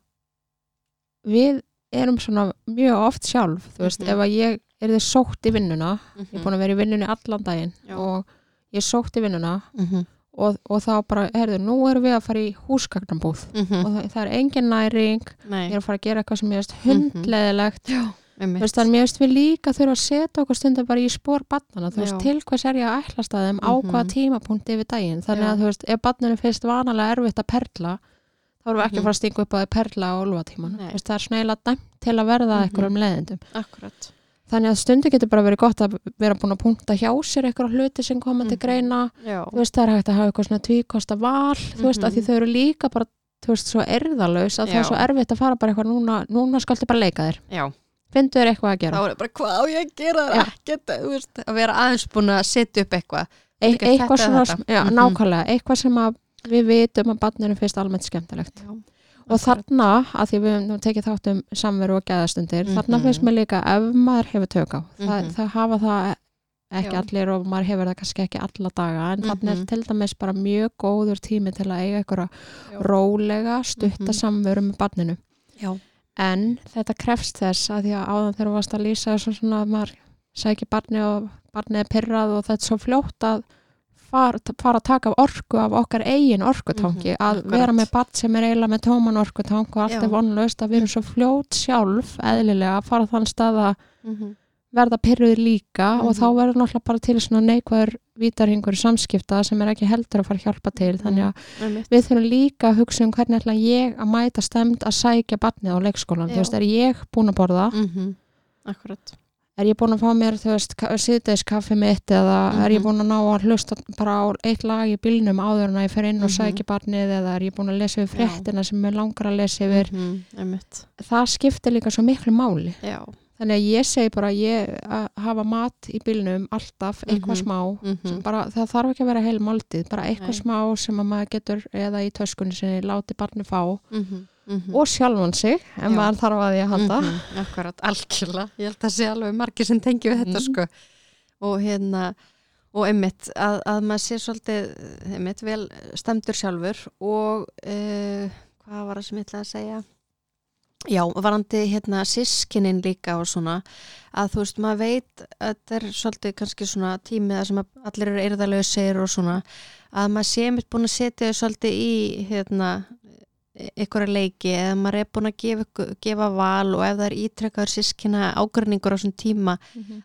við erum svona mjög oft sjálf þú veist, Mhm. ef að ég er þið sótt í vinnuna ég er búin að vera í vinnunni allan daginn Já. og ég sótt í vinnuna mm -hmm. og, og þá bara, herðu, nú erum við að fara í húsgagnambúð og það, það er engin næring ég Nei, er að fara að gera eitthvað sem ég Mhm. hundleðilegt Þú veist, þannig mér veist við líka þurfa að setja okkur stundum bara í spór barnana, þú veist, til hvers er ég að ætlast að þeim á Mhm. hvaða tímapunkti yfir daginn, þannig að þú veist, ef barninu finnst vanalega erfitt að perla þá erum við ekki Mhm. að fara að stinga upp á því perla þú veist, það er eiginlega dæmt til að verða Mhm. einhverjum leiðindum. Akkurat. Þannig að stundu getur bara verið gott að vera búin að punta hjá sér eitthvað hluti sem koma til Mhm. greina, veist, það er hægt að hafa eitthvað svona tvíkosta val, er leika þér, eitthvað að þá gera er það bara hvað á ég að gera Já. ekkert, þú veist, að vera aðeins búin að setja upp eitthvað e eitthvað svona, já, Mhm. nákvæmlega eitthvað sem við vitum að barninu finnst almennt skemmtilegt Já, og þarna, að því við nú tekið þátt um samveru og gæðastundir, þarna Mhm. finnst mér líka ef maður hefur tök á, það, Mhm. það hafa það ekki Já. allir og maður hefur það kannski ekki alla daga, en þarna er Mhm. til dæmis bara mjög góður tími til að eiga eitthvað rólega, stutta Mhm. samveru með barninu, já, en þetta krefst þess að því að áðan þegar þú varst að lýsa þessu svona að maður sækir barni og barnið er pyrrað og þetta er svo fljótt að fara, fara að taka orku af okkar eigin orkutangi Mhm, að akkurat. vera með barn sem er eiginlega með tóman orkutank og allt Já. er vonlaust að við erum svo fljótt sjálf eðlilega að fara þann stað að mhm, verða pyrruð líka og Mhm. þá verður náttúrulega bara til svona neikvæður vítarhingur samskipta sem er ekki heldur að fara að hjálpa til Mhm. þannig að einmitt. við þurfum líka að hugsa um hvernig ætla ég að mæta stemt að sækja barnið á leikskólan, Já. þú veist, er ég búin að borða Mhm, akkurat er ég búin að fá mér, þú veist, síðdeis kaffi mitt eða er ég Mhm. búin að ná að hlusta bara á eitt lag í bílnum áður en að ég fer inn og Mhm. sækja barnið eða er ég búin að lesa yfir Já. fréttina sem ég langar að lesa yfir Mhm, það skiptir líka svo miklu máli já, þannig að ég segi bara ég að hafa mat í bílnum alltaf eitthvað Mhm. smá Mhm. sem bara, það þarf ekki að vera heil máltið bara eitthvað Nei. smá sem að maður getur eða í töskunni sinni láti barni fá Mhm. Mhm. og sjálfan sig ef Já. maður þarf að að halda Mhm, Akkurat, algjörlega. Ég held að sé alveg margir sem tengi við þetta Mhm. sko. Og hérna, og einmitt, að, að maður sé svolítið, einmitt, vel stemdur sjálfur og uh, hvað var það sem ég ætlaði að segja? Já, varandi hérna sískinin líka og svona, að þú veist, maður veit að þetta er svolítið kannski svona tímið að sem að allir eru eirðalösir og svona, að maður sé mitt búin að setja þau svolítið í hérna einhverja leiki eða maður er búin að gefa, gefa val og ef það er ítrekkaður sískina ágrinningur á svona tíma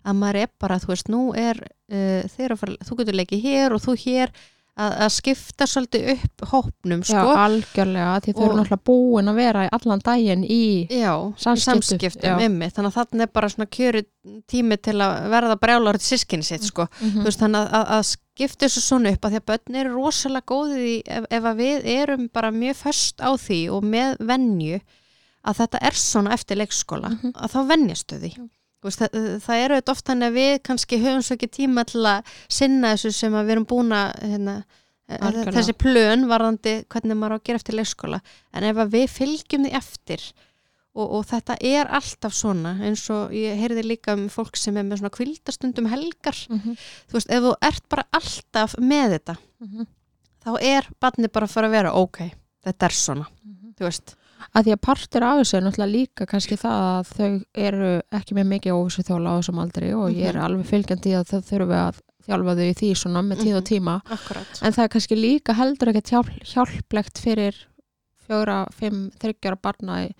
að maður er bara, þú veist, nú er uh, þeir að fara, þú getur leikið hér og þú hér að, að skipta svolítið upp hópnum, Já, sko algjörlega, því þau eru náttúrulega búin að vera allan daginn í Já, Samskiptum, já. ymmið, þannig að þarna er bara svona kjöru tími til að verða brjálar til sískinni sitt, sko. Mhm. Þú veist, þannig að, að, skipta þessu svona upp að því að börn eru rosalega góðið í, ef, ef við erum bara mjög föst á því og með venju að þetta er svona eftir leikskóla, Mhm. að þá venjastu því. Veist, það, það eru þetta oft þannig að við kannski höfum svo ekki tíma til að sinna þessu sem að við erum búin að hérna, eh, Algjörlega. þessi plön varðandi hvernig maður á að gera eftir leikskóla en ef við fylgjum því eftir og, og þetta er alltaf svona eins og ég heyrði líka um fólk sem er með svona kvildastundum helgar Mhm. þú veist, ef þú ert bara alltaf með þetta Mhm. þá er barni bara að fara að vera ok, þetta er svona, Mhm. þú veist að því að partur af þessu er náttúrulega líka kannski það að þau eru ekki með mikið óvissu þjóla á þessum aldri og ég er Mhm. alveg fylgjandi að þau þurfi að þjálfa þau í því svona með tíð og Mhm. tíma Akkurat. en það er kannski líka heldur ekkert hjálp, hjálplegt fyrir fjóra, fimm, þryggjara barna í,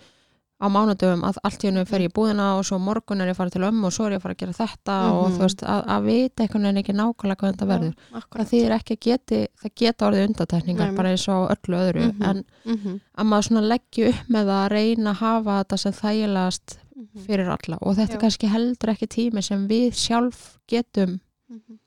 á mánudöfum að allt í hennu fer ég búðina og svo morgun er ég að fara til ömmu og svo er ég að fara að gera þetta og Mhm. þú veist að, að vita einhvern veginn ekki nákvæmlega hvað þetta verður það Akkurat. þýðir ekki að geti, það geta orðið undatekningar Nei. bara eins og öllu öðru Mhm. en Mhm. að maður svona leggja upp með að reyna að hafa þetta sem þægilegast Mhm. fyrir alla og þetta Já. er kannski heldur ekki tími sem við sjálf getum Mhm.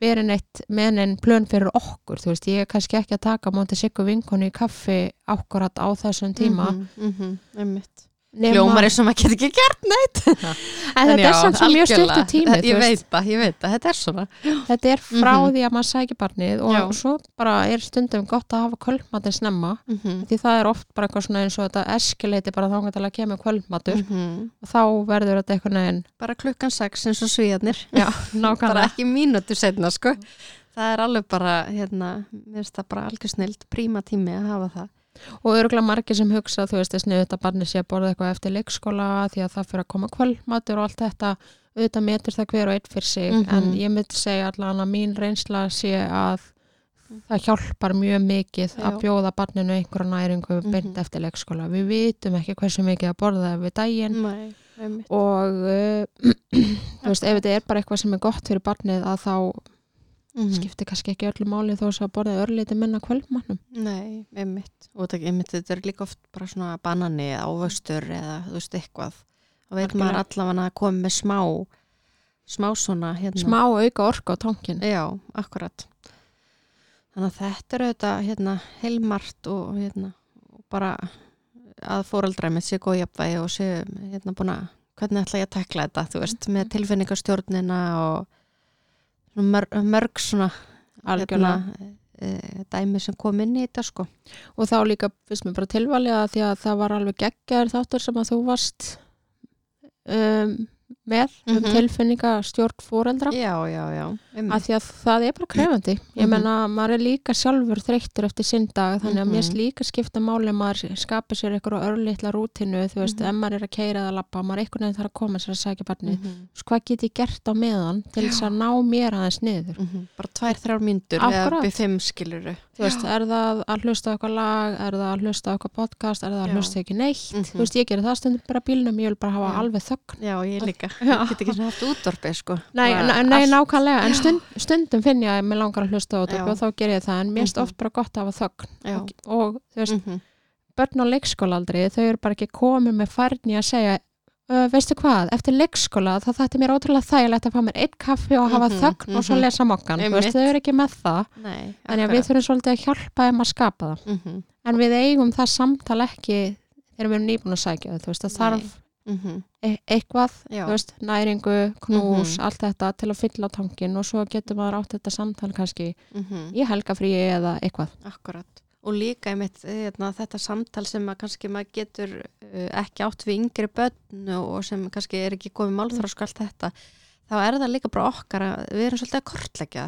Verið neitt með einn plön fyrir okkur þú veist, ég er kannski ekki að taka á móti sikku vinkonu í kaffi ákvarðat á þessum tíma Mhm. Mhm. Einmitt. nema, Hljómar er sem að geta ekki gert neitt *laughs* en þetta er samt svo mjög algjörlega. tími Ég veit það, ég veit það, þetta er svona þetta er frá Mhm. því að maður sækir barnið og Já. svo bara er stundum gott að hafa kvöldmatinn snemma Mhm. því það er oft bara eitthvað svona eins og þetta eskileiti bara þá til að kemur kvöldmatur Mhm. og þá verður þetta eitthvað neginn Bara klukkan sex eins og svíðarnir já, *laughs* bara ekki mínútu setna sko það er alveg bara hérna, mér finnst það bara algjör snild príma tími að hafa það og örgulega margir sem hugsa þú veist þess niður þetta barni sé að borða eitthvað eftir leikskóla því að það fyrir að koma kvöldmatur og allt þetta auðvitað metur það hver og einn fyrir sig Mhm. en ég myndi segja allan að mín reynsla sé að það hjálpar mjög mikið að Já. bjóða barninu einhverja næringu Mhm. beint eftir leikskóla við vitum ekki hversu mikið að borða við daginn Nei, og uh, *clears throat* þú veist ef þetta er bara eitthvað sem er gott fyrir barnið að þá Mhm. skiptir kannski ekki öllu máli þó að borða örlítið minna kvöldmannum Nei, einmitt. Og einmitt, þetta er líka oft bara svona banani eða ávöxtur eða þú veist eitthvað. Og veit maður allavega að koma með smá smá svona hérna. Smá auka orka á tankin Já, akkurat. Þannig að þetta er auðvitað hérna, heilmart og hérna og bara að fóreldra með sé góð jafnvægi og sé hérna búin að hvernig ætla ég að tekla þetta, þú veist, með tilfinningastjórnina og mörg, mörg svona algjörlega hérna, e, dæmi sem kom inn í þetta sko. Og þá líka finnst mér bara tilvalið að því að það var alveg geggjar þáttur sem að þú varst um, með um Mhm. tilfinninga stjórn fóreldra Já, já, já að því að það er bara krefandi ég Mhm. menna maður er líka sjálfur þreyttur eftir sinn dag þannig að Mhm. mér finnst líka skipta máli að maður skapi sér eitthvað örlítla rútinu þú veist, Mhm. ef maður er að keira eða lappa maður einhvern veginn þarf að koma sér að Mhm. Svo hvað get ég gert á meðan til þess að ná mér aðeins niður Mhm. bara tvær, þrjár myndur eða í fimm skiluru þú veist, er það að hlusta eitthvað lag er það að hlusta eitthvað podcast er það að Já. hlusta ekki neitt Mhm. þú veist, ég gerir það stundum bara bílnum ég vil bara hafa Já. alveg þögn Já, ég líka, ég get ekki svona haft útdorfið sko Nei, nei, nákvæmlega, en stund, stundum finn ég að mér langar að hlusta Já. og þá ger ég það, en mér finnst Mhm. oft bara gott að hafa þögn og, og þú veist, Mhm. börn á leikskólaaldri þau eru bara ekki komið með færni að segja uh, veistu hvað, eftir leikskóla þá þetta er mér ótrúlega þægilegt að fá mér eitt kaffi og hafa Mhm, þögn og svo mhm. lesa mokkan, þú veist, þau eru ekki með það Nei, þannig að við þurfum svolítið að hjálpa þeim að skapa það Mhm. en við eigum það samtal ekki þegar við erum nýbúin að sækja það Nei. þarf mhm, e eitthvað, Já. veist, næringu, knús, Mhm. allt þetta til að fylla tankin og svo getur maður átt þetta samtal kannski í helgafríi eða eitthvað. Akkurat. Og líka einmitt hérna, þetta samtal sem að kannski maður getur ekki átt við yngri börn og sem kannski er ekki komið málþrósku allt þetta, þá er það líka bara okkar að við erum svolítið að kortleggja.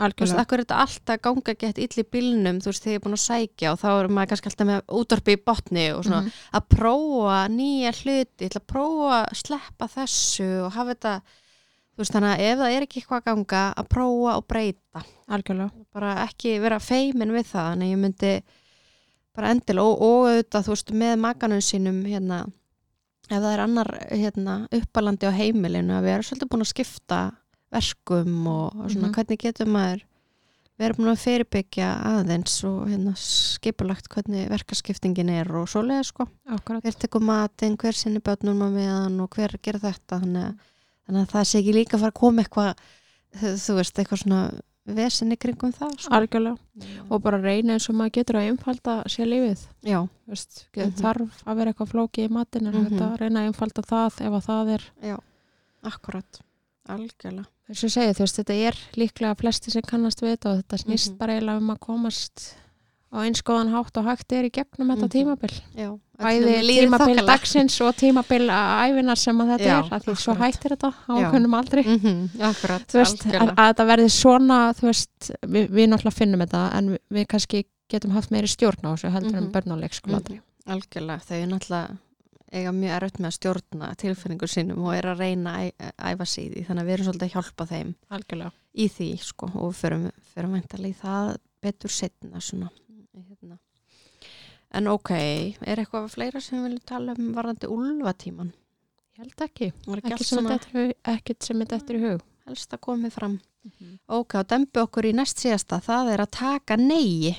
Þú veist, akkur er þetta alltaf ganga gett ill í bílnum, þú veist, þegar ég er búin að sækja og þá er maður kannski alltaf með útvarpi í botni og svona Mhm. að prófa nýja hluti, að prófa að sleppa þessu og hafa þetta, þú veist, þannig að ef það er ekki eitthvað að ganga, að prófa og breyta Algjörlega. bara ekki vera feimin við það en ég myndi bara endil og, og auðvitað þú veist með makanum sínum hérna ef það er annar hérna uppalandi á heimilinu að við erum svolítið búin að skipta verkum og, og svona Mhm. hvernig getur maður við erum búin að fyrirbyggja aðeins og hérna skipulagt hvernig verkaskiptingin er og svoleiði sko Akkurat. hver tekur matinn, hver sinni börnum að meðan og hver gerir þetta þannig að, þannig að það sé ekki líka fara að koma eitthvað þú veist, eitthvað svona vesinni kringum það sko. Algjörlega. Og bara reyna eins og maður getur að einfalda sér lífið. Þú Veist, Mhm. þarf að vera eitthvað flóki í matinn en Mhm. þetta reyna að einfalda það ef að það er já, akkurat algjörlega eins og segja, þú veist, þetta er líklega flesti sem kannast við þetta og þetta snýst Mhm. bara eiginlega um að komast á eins góðan hátt og hægt er í gegnum þetta Mhm. tímabil. Já, Bæði tímabil dagsins og tímabil æfinar sem að þetta Já, er, að því svo akkurat. hættir þetta á Já. okkunnum aldrei. Mhm, akkurat, Þú veist, að, að þetta verði svona, veist, við, við náttúrulega finnum þetta en við, við kannski getum haft meiri stjórn á þessu heldur Mhm. en börn á leikskóladri. Mhm, algjörlega, þau er náttúrulega eiga mjög erfitt með að stjórna tilfinningur sínum og er að reyna að æfa því þannig að við erum svolítið að hjálpa þeim Algjörlega. í því sko og við förum, förum væntalega í það betur setna svona. En ok, er eitthvað fleira sem við viljum tala um varðandi úlfatíman Ég held ekki. ekki sem þetta eftir í hug. helst að komið fram ok, og dembi okkur í næst síðasta það er að taka neyi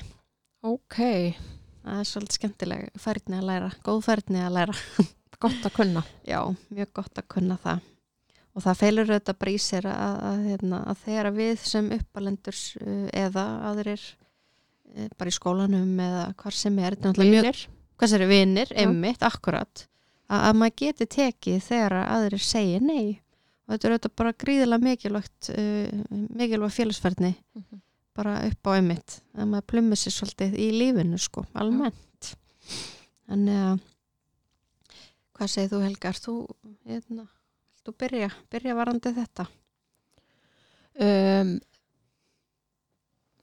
Ok, það er svolítið skemmtileg færni að læra, góð færni að læra *laughs* gott að kunna. Já, mjög gott að kunna það. Og það feilur auðvitað sér að, að, hérna, að þegar við sem uppalendur uh, eða aðrir bara í skólanum eða hvar sem er, hvað sér, vinnir, einmitt, akkurat, að, að maður geti tekið þegar að aðrir segja nei. Og þetta er auðvitað bara gríðilega mikilvægt, uh, mikilvægt félagsferðni Mhm. bara upp á einmitt, að maður plummi sér svolítið í lífinu, sko, almennt. Þannig að hvað segir þú Helga, er þú hérna, þú byrja, byrja varandi þetta Um,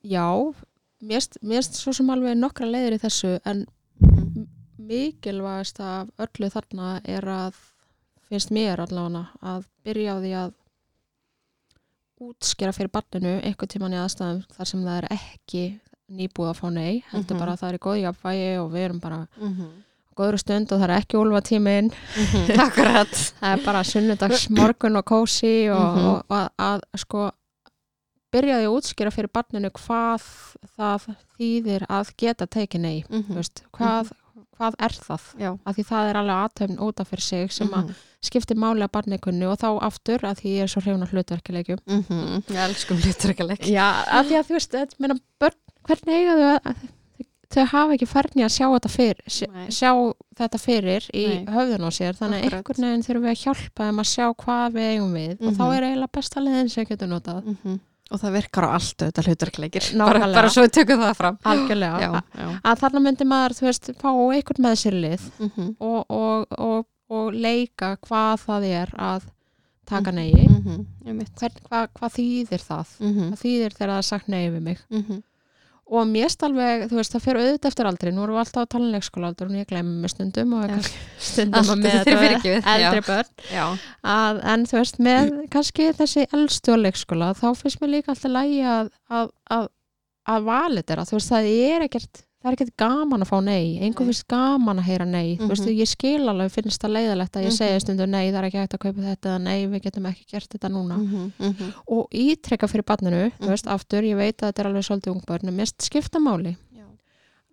já, mér finnst svo sem alveg nokkra leiðir í þessu en Mhm. mikilvægast af öllu þarna er að finnst mér allavega að byrja á því að útskera fyrir barninu einhvern tíman í aðstæðum þar sem það er ekki nýbúið að fá nei heldur Mhm. bara að það er í góð jafnvægi og við erum bara mm -hmm. góður stund og það er ekki úlfa tímin *laughs* Akkurat það er bara sunnudags morgun og kósi og, Mhm. og, og að, að sko byrjaði að útskýra fyrir barninu hvað það þýðir að geta tekið nei mm þú veist, hvað, hvað er það? Já. Af því það er alveg aðtöfn út af fyrir sig sem að Mhm. skiptir máli að barni kunni og þá aftur að því ég er svo hrifun af hlutverkilegjum Mhm. Ég elskum hlutverkaleg Já, af því að þú veist, meina, börn, hvernig eiga þau að þau hafa ekki færni að sjá þetta fyrir sjá, sjá þetta fyrir í höfðun á sér, þannig að einhvern veginn þurfum við að hjálpa þeim að sjá hvað við eigum við og þá Mhm. er eiginlega besta leiðin sem getur notað. Mhm. Og það virkar á allt auðvitað Nákvæmlega. bara, bara svo við tökum það fram algjörlega, Já, já að þarna myndi maður, þú veist, fá einhvern með sér lið Mhm. og, og, og, og leika hvað það er að taka Mhm. Mhm. Einmitt. Hvern, hvað, hvað þýðir það? Mhm. Hvað þýðir þegar það er sagt nei við mig? Og mér erst alveg, þú veist, það fer auðvitað eftir aldrei nú erum við alltaf að tala um leikskóla og ég glemur mig stundum og stundum að með þetta er já. eldri börn. Að, en þú veist, með kannski þessi eldstu á leikskóla, þá finnst mér líka alltaf lægi að, að, að, að valið þeirra, þú veist, það er ekkert það er ekkert gaman að fá nei, einhver finnst gaman að heyra nei, þú veist, Mhm. ég skil alveg finnst það leiðalegt að ég Mhm. segja stundum nei, það er ekki hægt að kaupa þetta, nei, við getum ekki gert þetta núna Mhm. Mhm. og ítrekka fyrir barninu, þú Mhm. veist, aftur ég veit að þetta er alveg svolítið ungbörn, en mér skipta máli Já.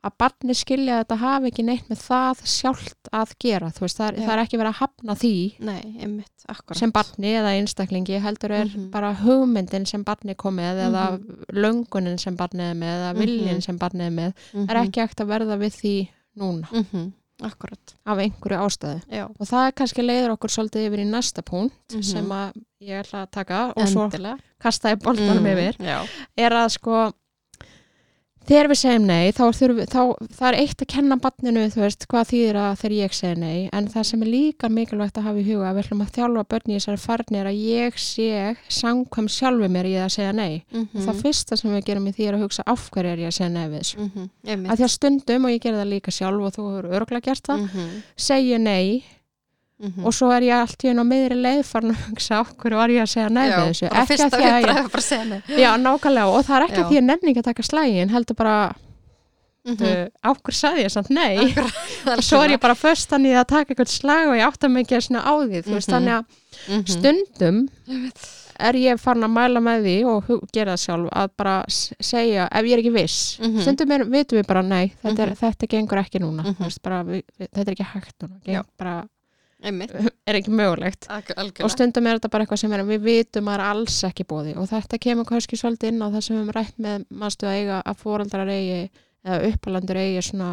Að barni skilja þetta hafi ekki neitt með það sjálft að gera veist, það er, það er ekki verið að hafna því Nei, einmitt, sem barni eða einstaklingi heldur er Mhm. bara hugmyndin sem barni kom með eða löngunin sem barni er með eða Mhm. viljin sem barni er með Mhm. það er ekki hægt að verða við því núna Mhm. akkurat af einhverju ástæðu já, og það er kannski leiður okkur svolítið yfir í næsta punkt Mhm. sem ég ætla að taka og svo endilega kasta ég boltanum Mm, yfir já, er að sko þegar við segjum nei þá, við- þá það er eitt að kenna barninu þú veist hvað þýðir að þegar ég segi nei en það sem er líka mikilvægt að hafa í huga við ætlum að þjálfa börni í þessari farni er að ég sé samkvæm sjálfu mér í að segja nei mm og það fyrsta sem við gerum í því er að hugsa af hverju er ég að segja nei við þessu -hmm. að því að stundum og ég gerði það líka sjálf og þú hefur örgulega gert það, mm -hmm. segja nei og svo er ég allt í einu á miðri leið farin að hugsa hverju var ég að segja nei við þessu Ekki af því að ég- Já, nákvæmlega og það er ekki Já. að því að nefni ekki að taka slægin heldur bara, Mhm. uh, á hver sagði ég samt nei Akkurat, *laughs* og svo er ég bara föstan í að taka eitthvað slag og ég ekki að svona á því þú veist, Mhm. þannig að Mhm. stundum Einmitt. er ég farin að mæla með því og gera það sjálf að bara segja ef ég er ekki viss, Mhm. stundum er, vitum við bara nei, þetta, er, Mhm. þetta gengur ekki núna Mhm. veist, bara, við, þetta er ekki hægt núna einmitt. *laughs* er ekki mögulegt. Alg- og algjörlega stundum er þetta bara eitthvað sem er, við vitum að er alls ekki bóði og þetta kemur kannski svolítið inn á það sem við höfum rætt með mannstu að eiga að fóreldrar eigi eða uppalandur eigi svona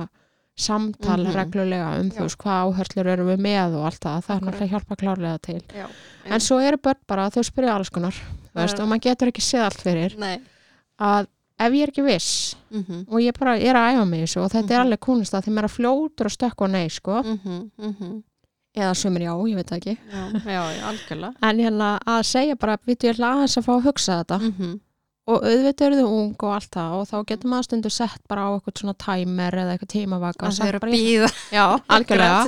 samtal Mhm. reglulega um þú veist hvað áherslur eru við með og allt það, það er náttúrulega hjálpa klárlega til. Já, en svo eru börn bara, þau spyrja alls konar veist, Það og maður getur ekki séð allt fyrir. Nei. Að ef ég er ekki viss Mhm. og ég bara er að æfa mig og þetta er Mhm. alveg kúnist að maður er fljótur að stökka á nei sko, Mhm, mhm. Eða sumir já, ég veit það ekki. Já, já, algjörlega. En hérna að segja bara, við ég ætla aðeins að fá að hugsa þetta. Mhm. og auðvitað eru þau ung og allt það og þá getur maður stundu sett bara á eitthvað svona timer eða eitthvað tímavaka að þau eru að býða *laughs* já, *laughs* algjörlega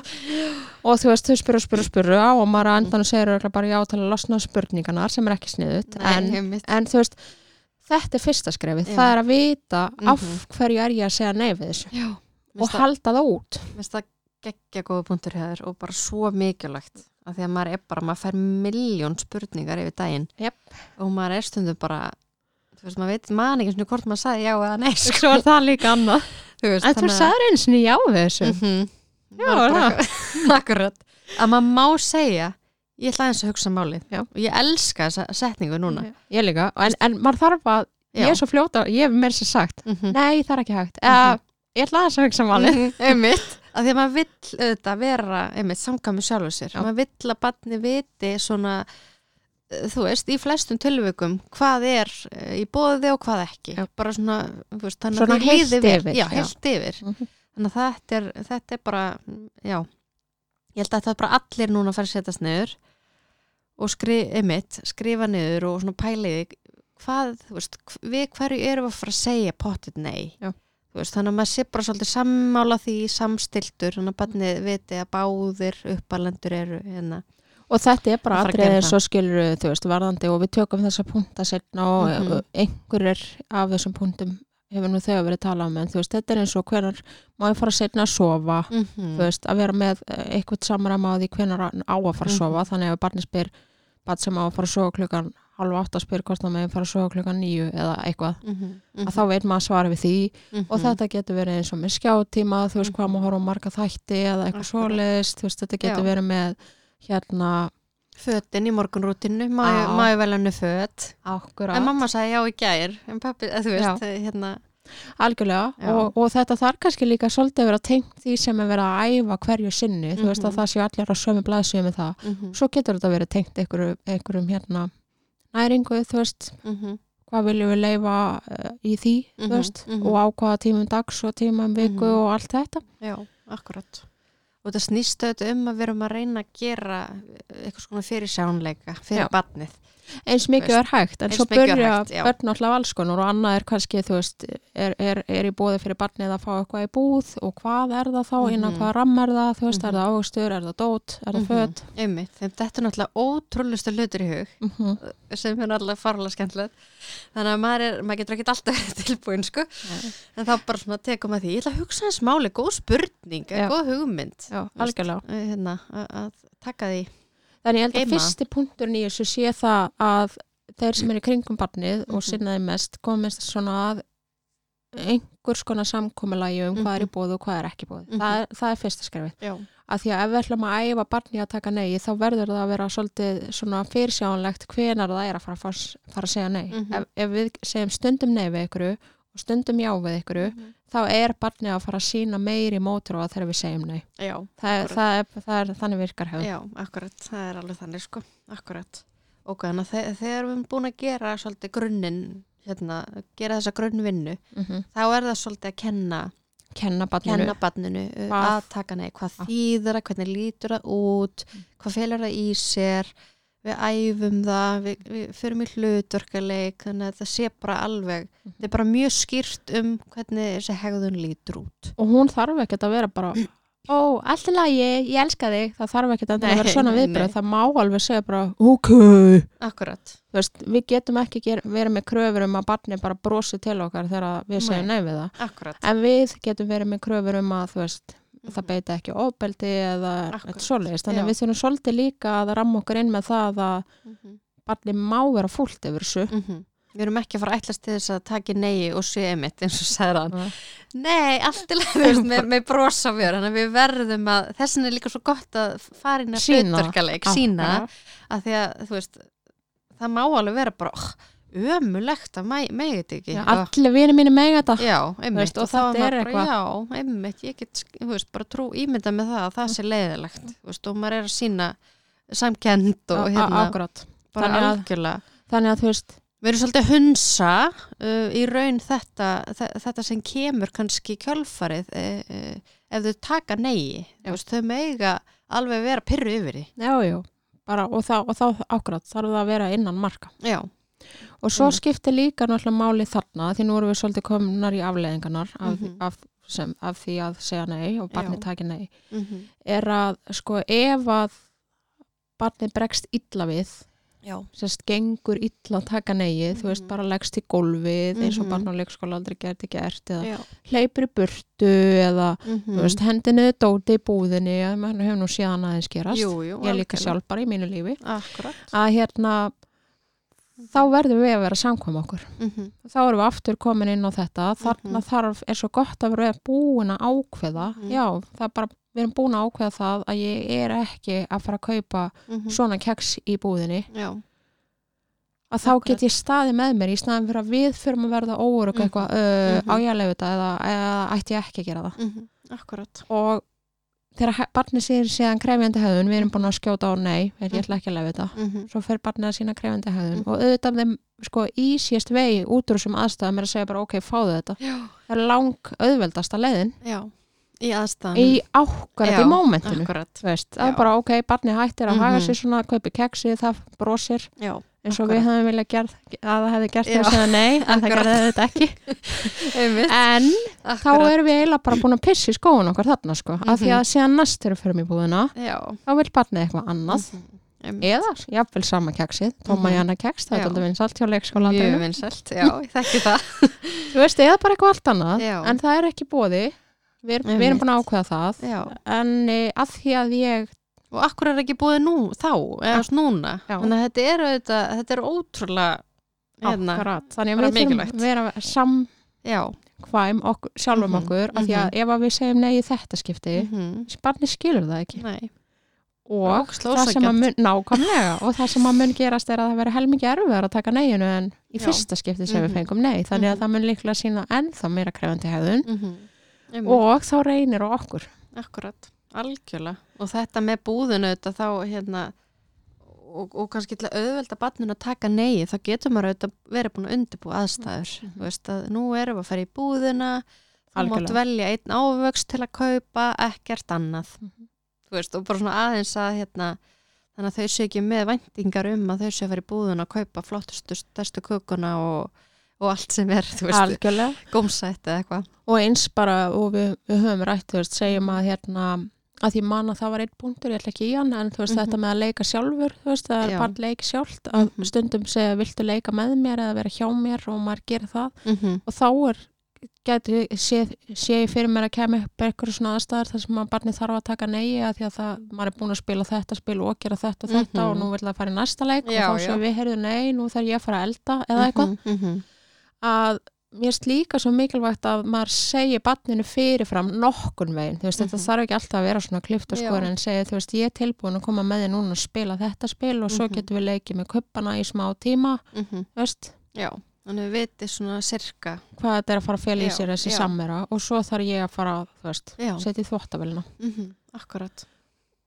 og þú veist, þau spyrur, spyrur, spyrur og maður á endan segir örugglega bara já til að losna á spurningarnar sem er ekki sniðut en, en þú veist, þetta er fyrsta skrefið, það er að vita af Mhm. hverju er ég að segja nei við þessu já, og og halda það út. Mér finnst það geggja góða punktur hér og bara svo mikilvægt af því að maður er bara, maður fær miljón spurningar yfir daginn. Jep. og maður er stundum bara þú veist, maður veit, maður ekki svona hvort maður sagði já eða nei svo er það líka annað. *laughs* Þú veist, en þú sagðir eins og já þessu. Mm Já, er *laughs* Akkurat. Að maður má segja ég ætla aðeins að hugsa málið. Já. og ég elska þessa setningu núna. Ég líka, en, en maður þarf að ég Já. er svo fljóta, ég hef mér sér sagt Mhm. nei, það er ekki hægt. Eða, ég ætla aðeins að hugsa málið. Mhm, að því að maður vill auðvitað vera einmitt samkvæmi sjálfur sér maður vill að batni viti svona þú veist, í flestum tilvökum hvað er eh, í bóði og hvað ekki Já. bara svona, þú veist, þannig að heilt vel. yfir, já, heilt yfir Mhm. þannig að þetta er, þetta er bara já, ég held að þetta er bara allir núna að fara að setjast niður og skri, einmitt, skrifa niður og svona pæliði hvað, þú veist, við hverju erum að fara að segja pottit nei Já. Veist, þannig að maður sé bara svolítið sammála því samstiltur, þannig að barnið viti að báðir uppalendur eru hérna. og þetta er bara Að fara að atriðið gera eins og skilur þú veist, varðandi og við tökum þessa punta setna og mm einhverjir af þessum punktum hefur nú þegar verið talað um en þú veist, þetta er eins og hvenar má ég fara setna að sofa Mm þú veist, að vera með eh, eitthvað samræma á því hvenar hann á að fara að Mhm. sofa þannig að ef barnið spyr barn sem á að fara að sofa klukkan halv átt að spyr hvort það með fara að sofa klukkan nýju eða eitthvað, að þá veit maður að svara við því Mhm. og þetta getur verið eins og með skjátíma þú veist hvað maður horfa á marga þætti eða eitthvað svoleiðist, þú veist þetta getur Já. verið með hérna fötin í morgunrútinu, Já. ég vel henni föt akkurat, en mamma sagði já í gær en pappi, eða þú veist, hérna algjörlega Já. og, og þetta þarf kannski líka svolítið að vera tengt því sem er verið að æfa hverju sinni, þú veist að Mhm. það séu allir á sömu með það, mm svo getur þetta verið tengt einhverjum, einhverjum hérna næringu, þú veist -hmm. hvað viljum við leifa uh, í því, Mhm, þú veist mhm. og á hvaða tímum dags og tímum viku Mhm. og allt þetta já, akkurat og þetta snýst auðvitað um að við erum að reyna að gera eitthvað svona fyrir sjónleika fyrir Já. barnið eins mikið er hægt, en eins svo börja börn alltaf alls konar og annað er kannski, þú veist, er, er, er í búði fyrir barnið að fá eitthvað í búð og hvað er það þá, innan Mhm. hvað ramm er það, þú veist, Mhm. er það águstur, er það dót, er það Mhm. föt? Einmitt, þeim þetta er náttúrulega ótrúlustu hlutur í hug mm -hmm. sem er náttúrulega farlega skemmtilegt. Þannig að maður, er, maður getur ekki alltaf *laughs* tilbúin sko, en þá bara svona tekum að því, ég ætla að hugsa hans máli, góð spurning góð hugmynd Já, eh, hérna, að, að taka því Þannig ég held að Heima. fyrsti punkturinn í þessu sé það að þeir sem eru kringum barnið og Mhm. sinnaði mest komist svona að einhvers konar samkomulagi um hvað er í Mhm. bóðu og hvað er ekki bóðu. Mhm. Það, er, það er fyrsta skrefið. já, Af því að ef við ætlum að æfa barni að taka nei þá verður það að vera svolítið svona fyrirsjánlegt hvenar það er að fara, fara, að segja nei. Mhm. ef, ef við segjum stundum nei við ykkur og stundum já við ykkur þá er barnið að fara að sína meiri mótróa þegar við segjum nei. Já, það, er, það, er, það er þannig virkar hefur já, akkurat, það er alveg þannig sko, akkurat. Og þannig að þe- þegar við erum búin að gera svolítið grunninn, hérna, gera þessa grunnvinnu, mm þá er það svolítið að kenna, kenna barninu. kenna barninu uh, að taka nei, hvað þýður það, hvernig lítur það út, hvað felur það í sér, við æfum það, við, við förum í hlutverkaleik, þannig að það sé bara alveg, þetta er bara mjög skýrt um hvernig þessi hegðun lítur út. og hún þarf ekkert að vera bara ó, allt er lagi, ég elska þig. Það þarf ekkert að Nei, vera svona viðbröð það má alveg segja bara ok, þú Akkurat, veist, við getum ekki ger, verið með kröfur um að barni bara brosi til okkar þegar við segjum nei við það. Akkurat, en við getum verið með kröfur um að þú veist, það beita ekki ofbeldi eða eitthvað svoleiðist þannig að við þurfum svolítið líka að ramma okkur inn með það að Mhm. barni má vera fúlt yfir þessu Mhm. Við erum ekki að fara að ætlast til þess að taka nei og sé emitt eins og sagði hann. Nei. Nei, allt er leið *laughs* með, með brosa mér, þannig að við verðum að, þessin er líka svo gott að fara inn að hlutverkaleik, sína, Akkurat. að því að, þú veist, það má alveg vera bara oh, ömulegt að megi þetta ekki. Allir vinir mínu með þetta Já, einmitt, og maður er eitthvað- Já, einmitt, ég get, þú veist, bara trú ímynda með það að það sé leiðilegt, þú veist, og maður er að sína samkend og hérna, bara algjörlega. þannig að þú veist Við erum svolítið að hunsa uh, í raun þetta, þe- þetta sem kemur kannski kjölfarið uh, uh, ef þau taka neyi. Já. Veist, þau meiga alveg vera pyrru yfir því. já, já, bara, og, þá, og þá akkurat þarf það að vera innan marka Já, og svo Einmitt. skiptir líka náttúrulega máli þarna því nú erum við svolítið komnar í afleðingarnar af, Mhm. af, sem, af því að segja nei og barni Já. taki nei mm er að sko ef að barni bregst illa við já, sérst gengur illa að taka neið þú veist Mhm. bara leggst í gólfið eins og Mhm. barn á leikskóla aldrei gerði gert eða já. hleypur í burtu eða Mm þú veist hendinu dóti í búðinni að maður hefur nú síðan aðeins gerast Jú, jú, ég líka sjálf bara í mínu lífi Akkurat. að hérna þá verðum við að vera samkvæm okkur Mm þá erum við aftur komin inn á þetta þarna Mhm. þarf, er svo gott að vera búin að ákveða Mhm. já, það er bara, við erum búin að ákveða það að ég er ekki að fara að kaupa svona keks í búðinni Já, að þá Akkurat. get ég staði með mér í staðin fyrir að við förum að verða óörug Mhm. eitthvað, uh, Mhm. á ég að lefa þetta eða, eða ætti ég ekki að gera það mm akkurat. og þegar barnið sér síðan krefjandi höfðun, við erum búin að skjóta á nei, ég ætla ekki að lefa þetta. Mm svo fer barnið að sína krefjandi höfðun Mhm. og auðvitað þeim sko ísjast vegi út úr þessum aðstæðum er að segja bara ok, fáðu þetta. Já, það er lang auðveldasta leiðin. Já, í aðstæðan. í ákvarðat í mómentinu það er bara ok, barnið hættir að haga Mhm. sér svona, kaupi keksi, það brosir. Já, eins og við hefðum viljað gerð, að það hefði gert þér að nei, en það gerði þetta ekki *laughs* en þá Akkurat. erum við eiginlega bara búin að pissa í skóun okkar þarna sko, af því Mhm. að síðan næst þegar við förum í búðina, Já. þá vil barnið eitthvað annað Mhm. Einmitt. eða jafnvel sama keksið, tóma Mhm. í hana keks það er alltaf vinsalt hjá leikskóla Mjög vinsælt, já, ég þekki það. *laughs* þú veist, eða bara eitthvað allt annað Já. en það er ekki bóði við, við erum búin að ákveða það Já. en e, að því að ég Og akkur er ekki búið nú, þá, eða ja. núna. Já. Þannig að þetta er, auðvitað, þetta er ótrúlega, hérna, akkurat, þannig að við þurfum að vera samkvæm já. okkur, sjálfum Mhm, okkur af því að ef að við segjum nei í þetta skipti Mm þessi barni skilur það ekki Nei, og Ógeðslega það sem að mun, nákvæmlega og það sem að mun gerast er að það veri helmingi erfiðar að taka neyinu en í Já. fyrsta skipti sem Mhm. við fengum nei þannig að Mhm. það mun líklega sína ennþá meira krefandi hefðun mm -hmm. og þá reynir okkur akkurat, algjörlega. Og þetta með búðinu auðvitað þá, hérna, og, og kannski til að auðvelda barninu að taka nei, þá getur maður auðvitað verið búin að undirbúa aðstæður. Mhm. Þú veist að nú erum við að fara í búðina, þú mátt velja einn ávöxt til að kaupa, ekkert annað. Mhm. Þú veist, og bara svona aðeins að, hérna, þannig að þau séu ekki með væntingar um að þau séu að fara í búðina að kaupa flottustu, stærstu kökuna og, og allt sem er, þú veist, gómsætt eða eitthvað. og eins bara og við, við höfum rætt, þú veist, segjum að hérna að því man að það var einn punktur, ég ætla ekki í hann en þú veist Mhm. þetta með að leika sjálfur þú veist, það er bara leik sjálft að Mhm. stundum segja viltu leika með mér eða vera hjá mér og maður gerir það Mm -hmm. og þá er geti sé, sé ég fyrir mér að kemur upp eitthvað svona aðstæðar þar sem að barnið þarf að taka negi að því að það, maður er búin að spila þetta spil og gera þetta og þetta Mhm. og nú vil það fara í næsta leik Já, og þá já. séu við heyrðu nei, nú þarf ég að fara að elda eða eitthvað mm -hmm. að mér er líka svo mikilvægt að maður segi barninu fyrirfram nokkun veginn, þú veist, þetta Mhm. þarf ekki alltaf að vera svona klift og Já. skoður en segi, þú veist, ég er tilbúin að koma með þér núna að spila þetta spil og svo Mhm. getum við leikið með kuppana í smá tíma, Mm -hmm. þú veist Já, Þannig við vitið svona sirka. hvað þetta er að fara að fela í sér þessi já. sammera og svo þarf ég að fara, þú veist, setja í þvóttavelina. Mm Akkurat.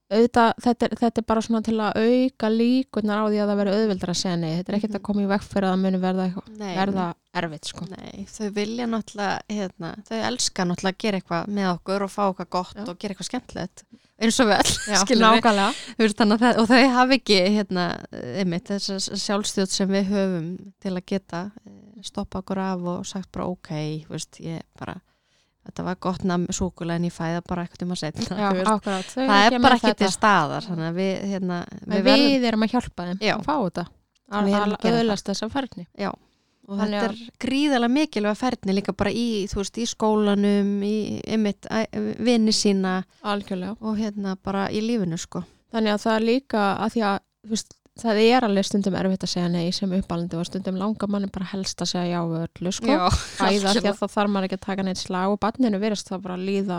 Auðvitað, þetta er, þetta er bara svona til að auka líkunar á því að það veri auðveldar að segja nei. Þetta er ekkert Mhm. að koma í vekk fyrir að það muni verða, Nei, verða erfitt, sko. Nei, þau vilja náttúrulega, hérna, þau elska náttúrulega að gera eitthvað með okkur og fá eitthvað gott Já. og gera eitthvað skemmtilegt. Eins og Já, skilur við. og þau hafa ekki, hérna, einmitt, þess sjálfstjóð sem við höfum til að geta eh, stoppa okkur af og sagt bara ok, veist, ég bara, þetta var gott namn súkulega en ég fæða bara eitthvað að setja. Já, akkurat. Það er bara ekki til staðar, að við, hérna, við, verðum- við erum að hjálpa þeim. Já. að fá þetta. Að, að að öðlast þessa ferni og Þannig þetta er gríðalega mikilvæg ferðni líka bara í, veist, í skólanum í, einmitt, æ- vini sína algjörlega. og hérna bara í lífinu, sko. Þannig að það er líka að því að veist, það er alveg stundum erfitt að segja nei sem uppalandi og stundum langar manni bara helst að segja já við öllu sko. Já, æða því að það þarf maður ekki að taka neitt slag og barninu verðast það bara að líða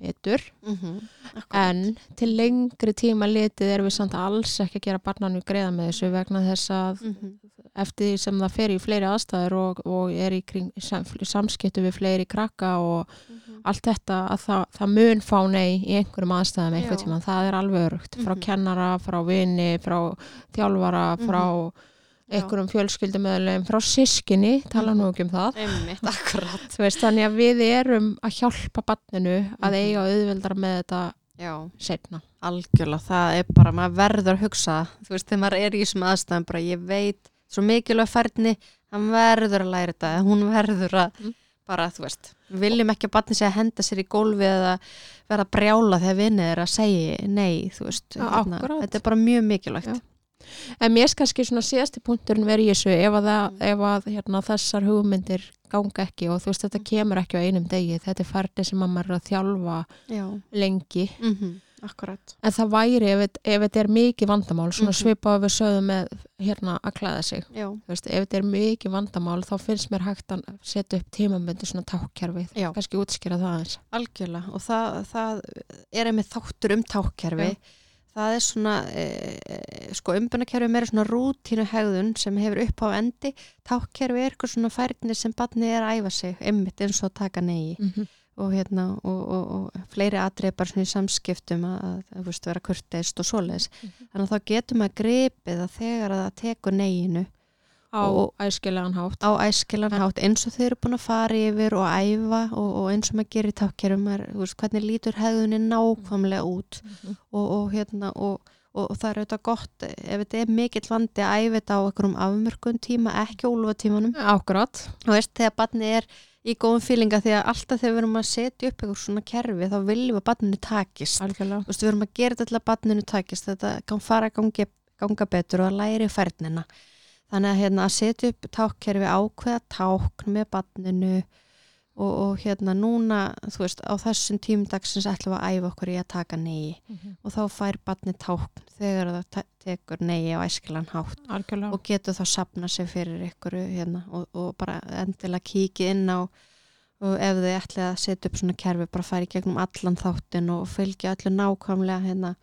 betur mm en til lengri tíma litið erum við samt alls ekki að gera barnanu greiða með þessu vegna þess að Mhm. eftir því sem það fer í fleiri aðstæður og, og er í kring, sam, samskiptu við fleiri krakka og allt þetta að það, það mun fá nei í einhverjum aðstæðum einhver Já. tíma, það er alveg örugt frá Mhm. kennara, frá vini, frá þjálfara, frá Já. Einhverjum fjölskyldumöðulegum, frá sískinni tala nú ekki um það einmitt, veist, þannig að við erum að hjálpa barninu að Mhm. eiga auðveldar með þetta Já, setna algjörlega, það er bara, maður verður að hugsa, þú veist, þegar maður er í þessum aðstæðum, bara ég veit, svo mikilvæg færni, hann verður að læra þetta, hún verður að, Mm. bara, þú veist, við viljum ekki að batni sé að henda sér í gólfi eða vera að brjála þegar vinnið er að segja nei, þú veist, hérna, þetta er bara mjög mikilvægt. Já. En mér er kannski svona síðasti punkturinn verið í þessu ef að, Mm. ef að hérna, þessar hugmyndir ganga ekki og þú veist þetta kemur ekki á einum degi þetta er færdi sem að maður er að þjálfa Já, lengi. Mm akkurat. en það væri ef, ef þetta er mikið vandamál svona Mhm. svipað við sögðum með hérna að klæða sig. Veist, ef þetta er mikið vandamál þá finnst mér hægt að setja upp tímamöndi svona tákkerfi, kannski útskýra það eins algjörlega og það, það er einmitt þáttur um tákkerfi Já. Það er svona e, e, sko umbunarkerfi meira svona rútínu hegðun sem hefur upp á endi tákkerfi er eitthvað svona færni sem barni er að æfa sig, einmitt eins og taka negi mm -hmm. og hérna og, og, og fleiri atrið bara svona í samskiptum að, að, að veist, vera kurteist og svoleiðis Mhm. þannig að þá getum að gripið að þegar að það tekur neginu á æskilegan hátt. á æskilan hátt eins og þau eru búin að fara yfir og æfa og, og eins og maður gerir í er, veist, hvernig lítur hegðunin nákvæmlega út? Mhm. og, og hérna og, það er auðvitað gott ef þetta er mikill vandi að æfa þetta á einhverjum afmörkun tíma, ekki úlfatímanum. Akkurat, og veist, þegar barni er í góðum fílinga því að alltaf þegar við erum að setja upp einhver svona kerfi þá viljum að barninu takist. Algjörlega. Þú veist, við erum að gera þetta til að barninu takist þetta kann fara að gangi, ganga betur og að læri færnina þannig að, hérna, að setja upp tákkerfi ákveða tákn með barninu og, og hérna núna þú veist, á þessum tímdagsins ætlum við að æfa okkur í að taka neyi og þá fær barni tákn þegar það te- tekur neyi á æskilan hátt algjörlega. og getur þá sapna sig fyrir ykkur hérna, og, og bara endilega kíki inn á og ef þið ætlið að setja upp svona kerfi bara í gegnum allan þáttin og fylgja öllu nákvæmlega hérna,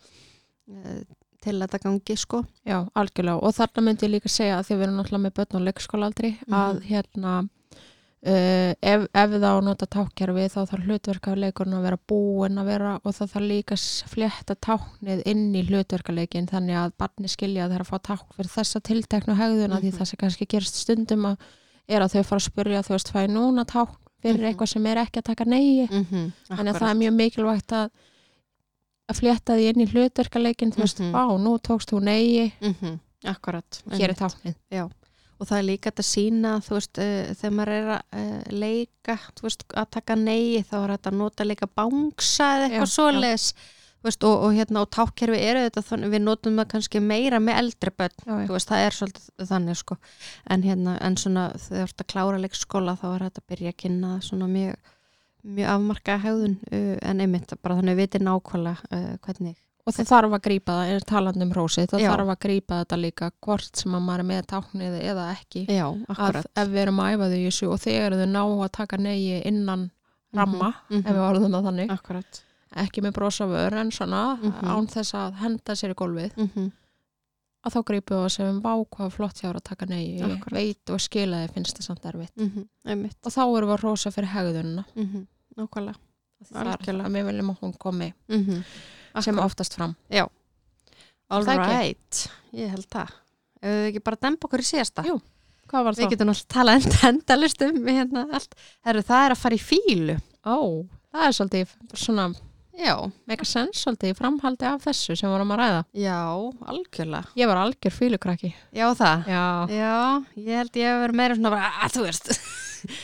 eh, til að þetta gangi sko Já, algjörlega og þarna myndi ég líka segja að því við erum náttúrulega með börn og leikskólaaldri að Mhm. hérna uh, ef, ef það á að nota tákkerfi þá þarf hlutverkaleikurinn að vera búin að vera og það þarf líka að flétta táknið inn í hlutverkaleikin þannig að barni skilja að það er að fá tákn fyrir þessa tilteknu hegðuna því Mhm. það sem kannski gerist stundum að er að þau fara að spyrja þú veist fæ ég núna tákn fyrir Mhm. eitthvað sem er ekki að taka negi mm -hmm, þannig að það er mjög mikilvægt að að flétta því inn í hlutverkaleikin þú veist, Mhm. vá, nú tókst þú negi mm akkurat hér er táknið og það er líka þetta sína þú veist, uh, þegar maður er að uh, leika þú veist, að taka neyi þá er þetta að nota líka bángsa eða Já, eitthvað svoleiðis þú veist, og, og, hérna, og tákkerfi eru þetta þannig, við notum það kannski meira með eldri börn já, já. veist, það er svolítið þannig sko. en hérna, en svona þegar þú ert að klára leikskóla þá er þetta að byrja að kynna svona mjög, mjög afmarka hegðun uh, en einmitt, bara þannig við vitum nákvæmlega uh, hvernig. Og það þarf að grípa það, er talandi um rósið það Já. þarf að grípa þetta líka hvort sem að maður er með táknið eða ekki. Já, að ef við erum að æfa þau í þessu og þegar þau ná að taka negi innan ramma, Mhm, ef við það þannig. Akkurat. Ekki með brosa vör en svona Mhm. án þess að henda sér í gólfið. Mm að þá grípu og sem vá hvað flott hjá að taka nei. Ég Akkúrat. veit og skila þið finnst það samt erfitt. Mm einmitt. Og þá erum við að rosa fyrir hegðununa mm nákvæmlega. Þar að við viljum að hún komi mm sem oftast fram. All það ekki? right, ég held það. Ef við ekki bara dempa okkur í síðasta? Jú, hvað var við það? getum náttúrulega talað enda, endalist um hérna allt, Heru, það er að fara í fílu Ó, það er svolítið svona já, mega sens svolítið í framhaldi af þessu sem vorum að ræða. Já, algjörlega. Ég var algjör fílukrakki já það, já, já, ég held ég hef verið meira svona bara, að þú veist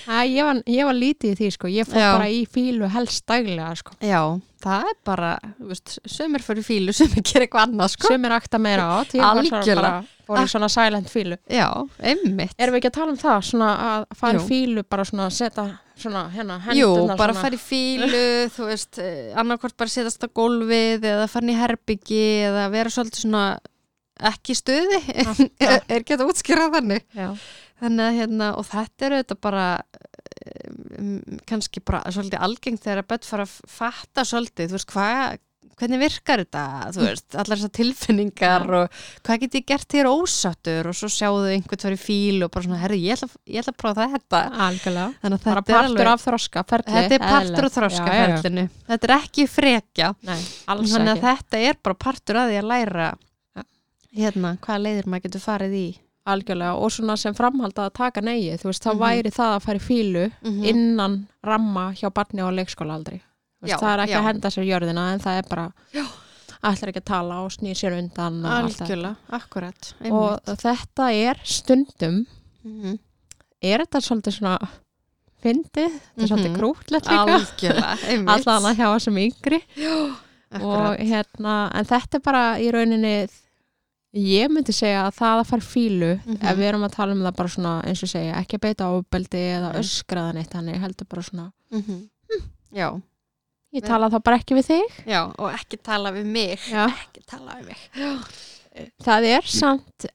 Æ, ég, var, ég var lítið í því sko. Ég fór Já. bara í fílu helst daglega sko. Já, það er bara þú veist, sömur fyrir fílu, sömur gera eitthvað annað sko. sem er akta meira á til var svo bara fór í svona silent fílu já, einmitt. Erum við ekki að tala um það svona að fara fílu bara svona að setja svona hérna Jú, bara svona fara í fílu, *laughs* þú veist, annarkvort bara setjast á gólfið eða fara í herbyggi eða vera svolítið svona ekki stuði, *laughs* er, er ekki að útskýra þannig. já, Þannig að hérna, og þetta er auðvitað bara um, kannski bara svolítið algengt þegar að börn fara að fatta svolítið, þú veist, hvað hvernig virkar þetta, þú veist, allar þessar tilfinningar Já. og hvað get ég gert þér ósattur og svo sjáðu einhvern fyrir fíl og bara svona, herri, ég ætla, ég ætla að prófa þetta. algjörlega bara þetta er partur alveg af þroska ferli Þetta er partur eðlilegt. Já, já, já. þroskaferlinu. Þetta er ekki frekja. Nei, alls Þannig að ekki þetta er bara partur að því að læra Ja. hérna, hvaða leiðir maður getur farið í. algjörlega og svona sem framhalda að taka neyið þú veist, þá Mhm. væri það að fara í fílu Mm innan ramma hjá barni á leikskóla aldrei Já, það er ekki já. að henda sér jörðina en það er bara ætlar ekki að tala og snýr sér undan akkurat. og þetta er stundum mm -hmm. er þetta svolítið svona fyndið, þetta er svolítið Mhm. krútlegt líka Algjörlega, *laughs* einmitt. allan að hjá þessum yngri og hérna, en þetta er bara í rauninni ég myndi segja að það að fara fílu Mhm. ef við erum að tala um það bara svona eins og segja, ekki að beita ábeldi eða Nei. öskraða neitt, þannig heldur bara svona Mm Já, ég tala þá bara ekki við þig já, og ekki tala við mig. Já. Ekki tala við mig. það er samt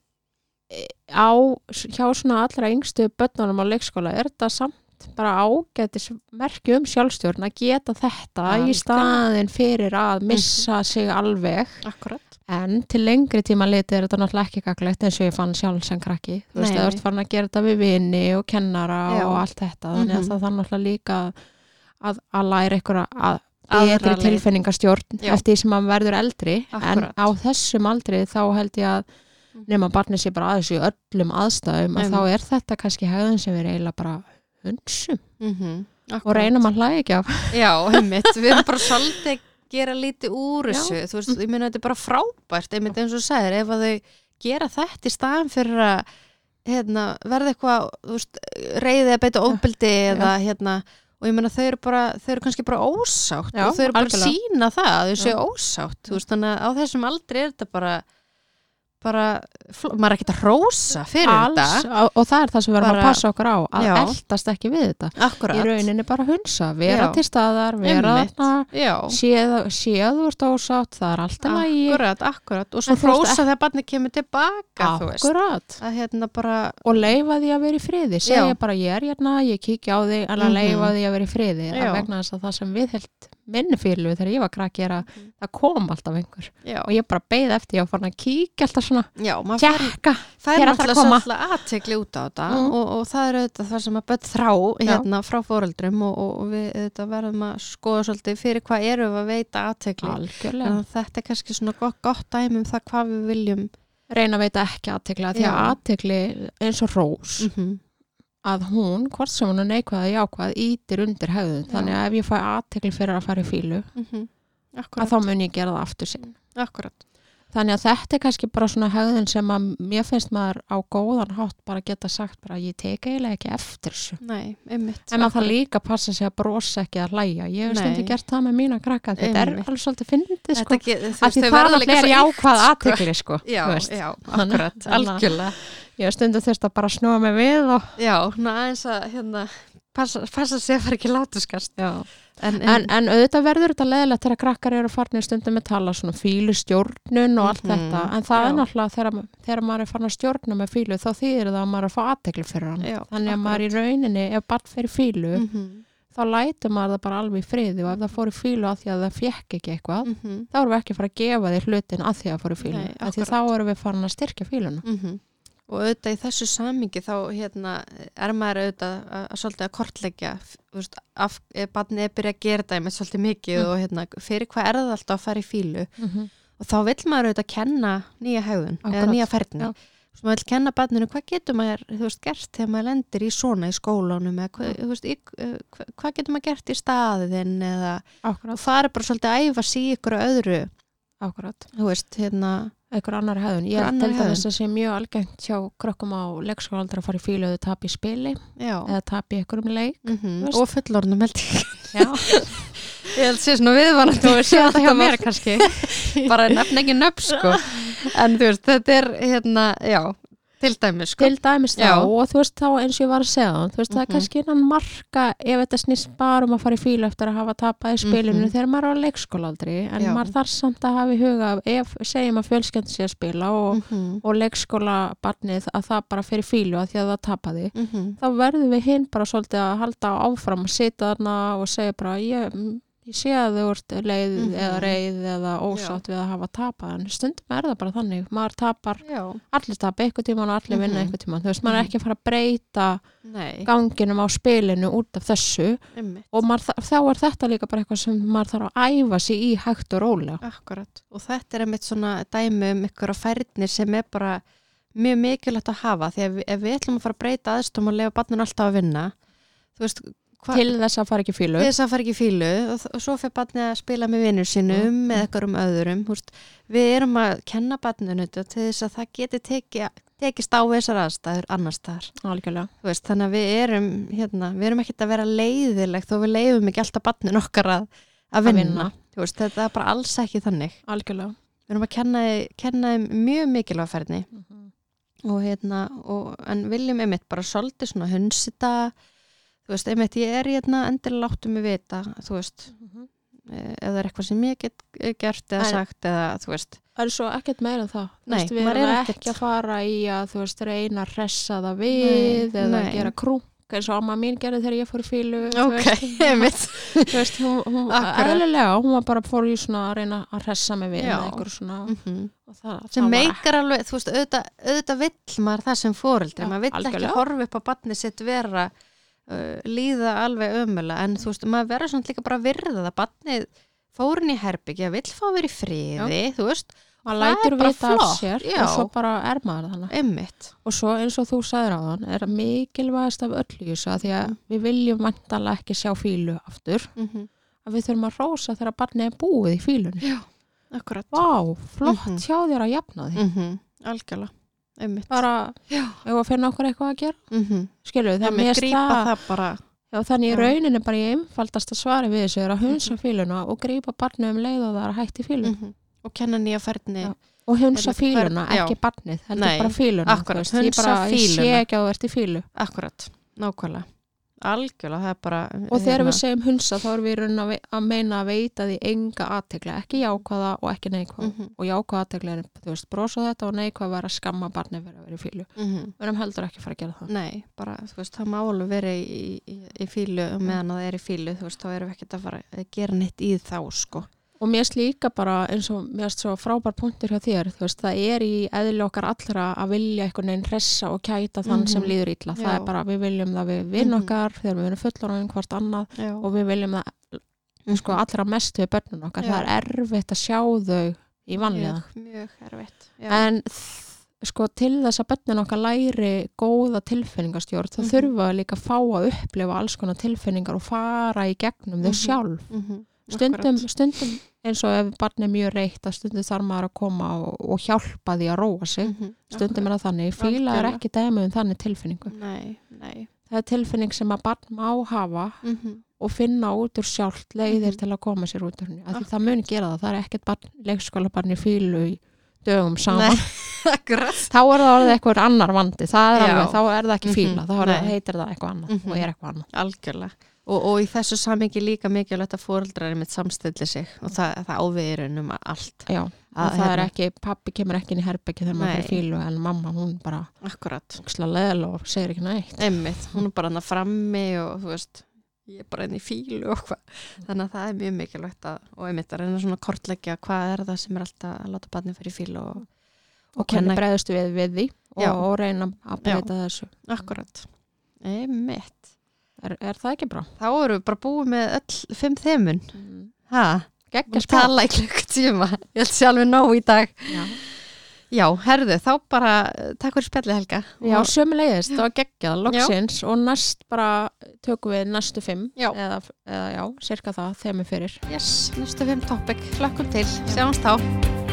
eh, á, hjá svona allra yngstu börnunum á leikskóla er þetta samt bara ágætis merki um sjálfstjórn að geta þetta í Algjörlega. staðin fyrir að missa sig alveg Akkurat. en til lengri tíma litið er þetta náttúrulega ekki gaglegt eins og ég fann sjálf sem krakki þú veist, það ert farin að gera þetta við vini og kennara Já. og allt þetta þannig að Mhm. það þarf náttúrulega líka að, að læra ykkur að betri leið. tilfinningastjórn Já. eftir sem maður verður eldri Akkúrat. en á þessum aldri þá held ég að nema barnið sé bara aðeins í öllum aðstæðum að þá er þetta kannski hegðun sem við eiginlega bara hunsum Mm og reynum að hlæja ekki af Já, einmitt, við erum bara svolítið að gera lítið úr Já. þessu, þú veist, ég meina þetta er bara frábært, einmitt eins og þú sagðir, ef að þau gera þetta í staðan fyrir að hérna, verða eitthvað, reyðið að beita ofbeldi eða hérna, og ég meina þau eru bara, þau eru kannski bara ósátt Já, og þau eru bara að algjörlega. sína það að þau séu ósátt, þú veist, þannig að á þessum aldri er þetta bara, bara, maður er ekkert að rósa fyrir alls þetta, og, það er það sem við Bara- að passa okkur á að Já. eldast ekki við þetta. Akkurat, í rauninni bara hunsa, vera Já. til staðar vera þarna séð þú ert ósátt, það er alltaf lægi Akkurat, akkurat. Og svo hrósa þegar barnið kemur tilbaka þú veist, akkurat. Að hérna bara og leifa því að vera í friði. Segja Já. bara ég er hérna, ég kíkja á þig en að Mhm. leifa því að vera í friði að vegna þess að það sem við held minni fílu þegar ég var krakki er að Mhm. það kom alltaf einhver já, og ég bara beið eftir, ég var farin að kíkja alltaf svona já tjekka, fær hér ætlar að náttúrulega koma. svolítið aðtekli út á þetta Mm. og, og það er auðvitað það sem að börn þrá hérna frá fóreldrum og, og, og við auðvitað verðum að skoða svolítið fyrir hvað erum við að veita algjörlega þetta er kannski svona gott, gott dæmi um það hvað við viljum reyna að veita ekki aðtekla því að Já. aðtekli eins og rós mm að hún, hvort sem hún er neikvæð eða jákvæð, ítir undir hegðun. Þannig að ef ég fæ aðtekli fyrir að fara í fílu -hmm. að þá mun ég gera það aftur sinn akkurat Þannig að þetta er kannski bara svona hegðun sem að mér finnst maður á góðan hátt bara geta sagt bara ég teka eiginlega ekki eftir þessu. nei, einmitt En maður það líka að passa sig að brosa ekki að hlæja. Ég hef stundi gert það með mína krakka. Þetta er Einmitt. alveg svolítið fyndið sko. Þetta ge- þú því það er svo jákvæð sko. aðtekli sko. Já, já, akkurat, að- algjörlega Ég hef stundu þurft að bara snúa mig við og... Já, svona aðeins að hérna, passa, passa sig að fara ekki látuskast Já. En, En, en auðvitað verður þetta leðilegt þegar krakkar eru farnir stundum með tala svona fílustjórnun og allt Mhm, þetta. En það já. er náttúrulega þegar, þegar maður er farin að stjórna með fílu þá þýðir það að maður er að fá aðtekli fyrir hann. Já, Þannig að maður í akkurat. rauninni, ef barn fyrir fílu, mm -hmm. þá lætur maður það bara alveg í friði og ef það fór í fílu að því að það fekk ekki eitthvað mm -hmm. þá erum við ekki að fara að gefa þér hlutin að því að fór í fílu Nei, því akkurat. þá erum við farin að styrkja fíluna Mhm. Og auðvitað í þessu samingi þá hérna, er maður auðvitað að, að svolítið að kortleggja af, barnið er byrjað að gera það með svolítið mikið Mm. og hérna, fyrir hvað er það alltaf að fara í fílu og þá vill maður auðvitað kenna nýja hegðun eða nýja ferðni já. svo maður vill kenna barninu hvað getur maður veist, gert þegar maður lendir í svona í skólanum eða hvað, þú veist, í, uh, hvað, hvað getur maður gert í staðin eða og það er bara svolítið að æfa sig í ykkur öðru. Akkurat. Þú veist, hérna einhver annar hefðun. Ég held annarri dæmis að sé mjög algengt hjá krökkum á leikskólaldra að fara í fílu eða tap í spili já, eða tap í einhverjum leik. mm veist. og fullornum held ég Já, *laughs* Ég held sé svona viðvanandi þú veist þetta hjá mér kannski. bara nefn ekki nöfn sko *laughs* en þú veist, þetta er hérna, já, til dæmis sko Til dæmis þá Já. og þú veist þá eins og ég var að segja það, þú veist það er Mhm. kannski innan marka ef þetta snýst bara um að fara í fílu eftir að hafa tapað í spilinu Mhm. þegar maður er á leikskólaldri en Já. maður þarf samt að hafa í huga ef segjum að fjölskend sé að spila og, Mhm, og leikskólabarnið að það bara fyrir fílu að því að það tapaði mhm, þá verðum við hinn bara svolítið að halda áfram að sita þarna og segja bara ég, mm, ég sé að þú ert leið Mhm. eða reið eða ósátt við að hafa tapað en stundum er það bara þannig. Maður tapar, já, allir tapa eitthvað tíma og allir vinna Mhm. eitthvað tíma þú veist, maður er ekki að fara að breyta nei, ganginum á spilinu út af þessu. Einmitt. Og maður, þá er þetta líka bara eitthvað sem maður þarf að æfa sig í hægt og rólega. Akkurat, og þetta er einmitt svona dæmi um ykkur á færni sem er bara mjög mikilvægt að hafa. Því að ef við ætlum að fara að breyta aðstum og lefa barninu alltaf að vinna þú veist, hva, til þess að fara ekki fílu til þess að fara ekki fílu og, og svo fyrir barnið að spila með vinnur sínum eða ykkur um öðrum, veist, við erum að kenna barninu til þess að það geti teki, tekist á þessar aðstæður annars þar, algjörlega. Þannig að við erum hérna, við erum ekkert að vera leiðilegt þó við leifum ekki alltaf barninu okkar að, að vinna, vinna. Þú veist, þetta er bara alls ekki þannig. Algjörlega. Við erum að kenna, kenna mjög mikilvæg ferðni Mhm. og hérna, og, en viljum einmitt bara svolítið svona hunsita þú veist, einmitt ég er hérna endilega láttu mig vita, þú veist eh, ef það er eitthvað sem ég get eh, gert eða En- sagt eða þú veist Það er svo ekkert meira en það. Þú Nei, veist, við erum er ekki ekkert- að fara í að þú veist, reyna að hressa það við Nei, eða nei. gera krunk eins og amma mín gerði þegar ég fór í fílu ok, *laughs* hún, Akkurat. eðlilega, hún var bara fór í svona að reyna að hressa mig við svona Mhm. og það, sem meikar alveg, þú veist, auðvitað, auðvitað vill maður það sem fóreldri, Já, maður vill algjörlega. ekki horfa upp á batni sitt vera uh, líða alveg ömulega, en þú veist, maður verður svona líka bara að virða það, batnið fórin í herbyggja, vill fá að vera í friði, þú veist, maður lætur vita af sér já. og svo bara er maður þannig og svo eins og þú sagðir á þann er mikilvægast af öllu því að Mm. við viljum vantanlega ekki sjá fílu aftur mm -hmm. að við þurfum að rósa þegar barnið er búið í fílunni akkurat. Vá, flott Mhm. hjá þér að jafna því mm algjörlega, einmitt. Bara, Já. ef að finna okkur eitthvað að gera. Mm -hmm. skilur það mér grípa það, það, bara. Já, þannig í rauninni bara ég einfaldast að svara við þessu er að hunsa Mhm. fíluna og grípa barnið um leið og það er að hætti fílun mm og kenna nýja ferðni Já. og hunsa fíluna, já. ekki barnið heldur bara fíluna akkurat, veist, ég, hunsa bara, ég sé ekki að þú ert í fílu. Akkurat, nákvæmlega algjörlega, það er bara og þegar hérna, við segjum hunsa þá erum við rauninni að, meina að veita því enga aðtegla, ekki jákvæða og ekki neikvæða Mhm. og jákvæða aðtegla er, þú veist, brosa þetta og neikvæða vera að skamma barnið fyrir að vera í fílu mhm. við erum heldur ekki að fara að gera það Nei, bara, þú veist, það má alveg vera í, í, í fílu meðan það er í fílu, þú veist, þá erum við ekkert að fara að gera neitt í þá, sko. Og mér finnst líka bara eins og mér finnst svo frábær punktur hjá þér veist, það er í eðli okkar allra að vilja einhvern veginn hressa og kæta þann sem Mhm. líður illa, það Já. er bara við viljum það við vinn Mhm. okkar þegar við erum fullorðin hvort annað Já. og við viljum það sko allra mest við börnun okkar, Já. það er erfitt að sjá þau í vanlega Mjög, mjög erfitt. Já. en sko til þess að börnun okkar læri góða tilfinningastjórn þá Mhm. þurfa við líka að fá að upplifa alls konar tilfinningar og fara í gegnum þau Mhm. sjálf Mhm, stundum, stundum eins og ef barn er mjög reitt að stundum þarf maður að koma og, og hjálpa því að róa sig. Mhm, stundum er það þannig, fíla er ekki dæmi um þannig tilfinningu. Nei, nei. það er tilfinning sem að barn má hafa Mhm, og finna út úr sjálft leiðir Mhm. til að koma sér út úr henni. Það mun gera það, það er ekkert leikskóla barn í fílu í dögum saman. *laughs* Þá er það orðið eitthvað annar vandi. Er alveg, þá er það ekki Mhm, fíla. Þá heitir það eitthvað annað Mhm. og er eitthvað annað. Algjörlega. Og, og í þessu samingi líka mikilvægt að fóreldrar er mitt samstilli sig. Og það, það áviðir um allt. Já, Að, það er hérna, ekki, pappi kemur ekki inn í herbyggi þegar maður fyrir fílu en mamma hún bara Akkurat. slá leðal og segir ekki neitt. Einmitt, hún er bara hann frammi og þú veist, ég er bara inn í fílu og hvað. Þannig að það er mjög mikilvægt að, og einmitt að reyna svona að kortleggja hvað er það sem er alltaf að láta barnið fyrir fílu og, og hvernig bregðustu við við því og, og reyna að breyta þessu. Akkurat. Einmitt, er, er það ekki bra? þá erum við bara búið með öll fimm þemun Mm. ha, Gekkja við tala í klukkutíma. Ég held sé alveg nóg í dag. Já, já, herðu, þá bara eh, takk fyrir spjalli Helga. Já Og- sömulegist, það var geggjað, loksins og næst bara tökum við næstu fimm Já. eða, eða já, cirka það, þeim er fyrir. Yes, næstu fimm topic, hlökkum til, sjáumst þá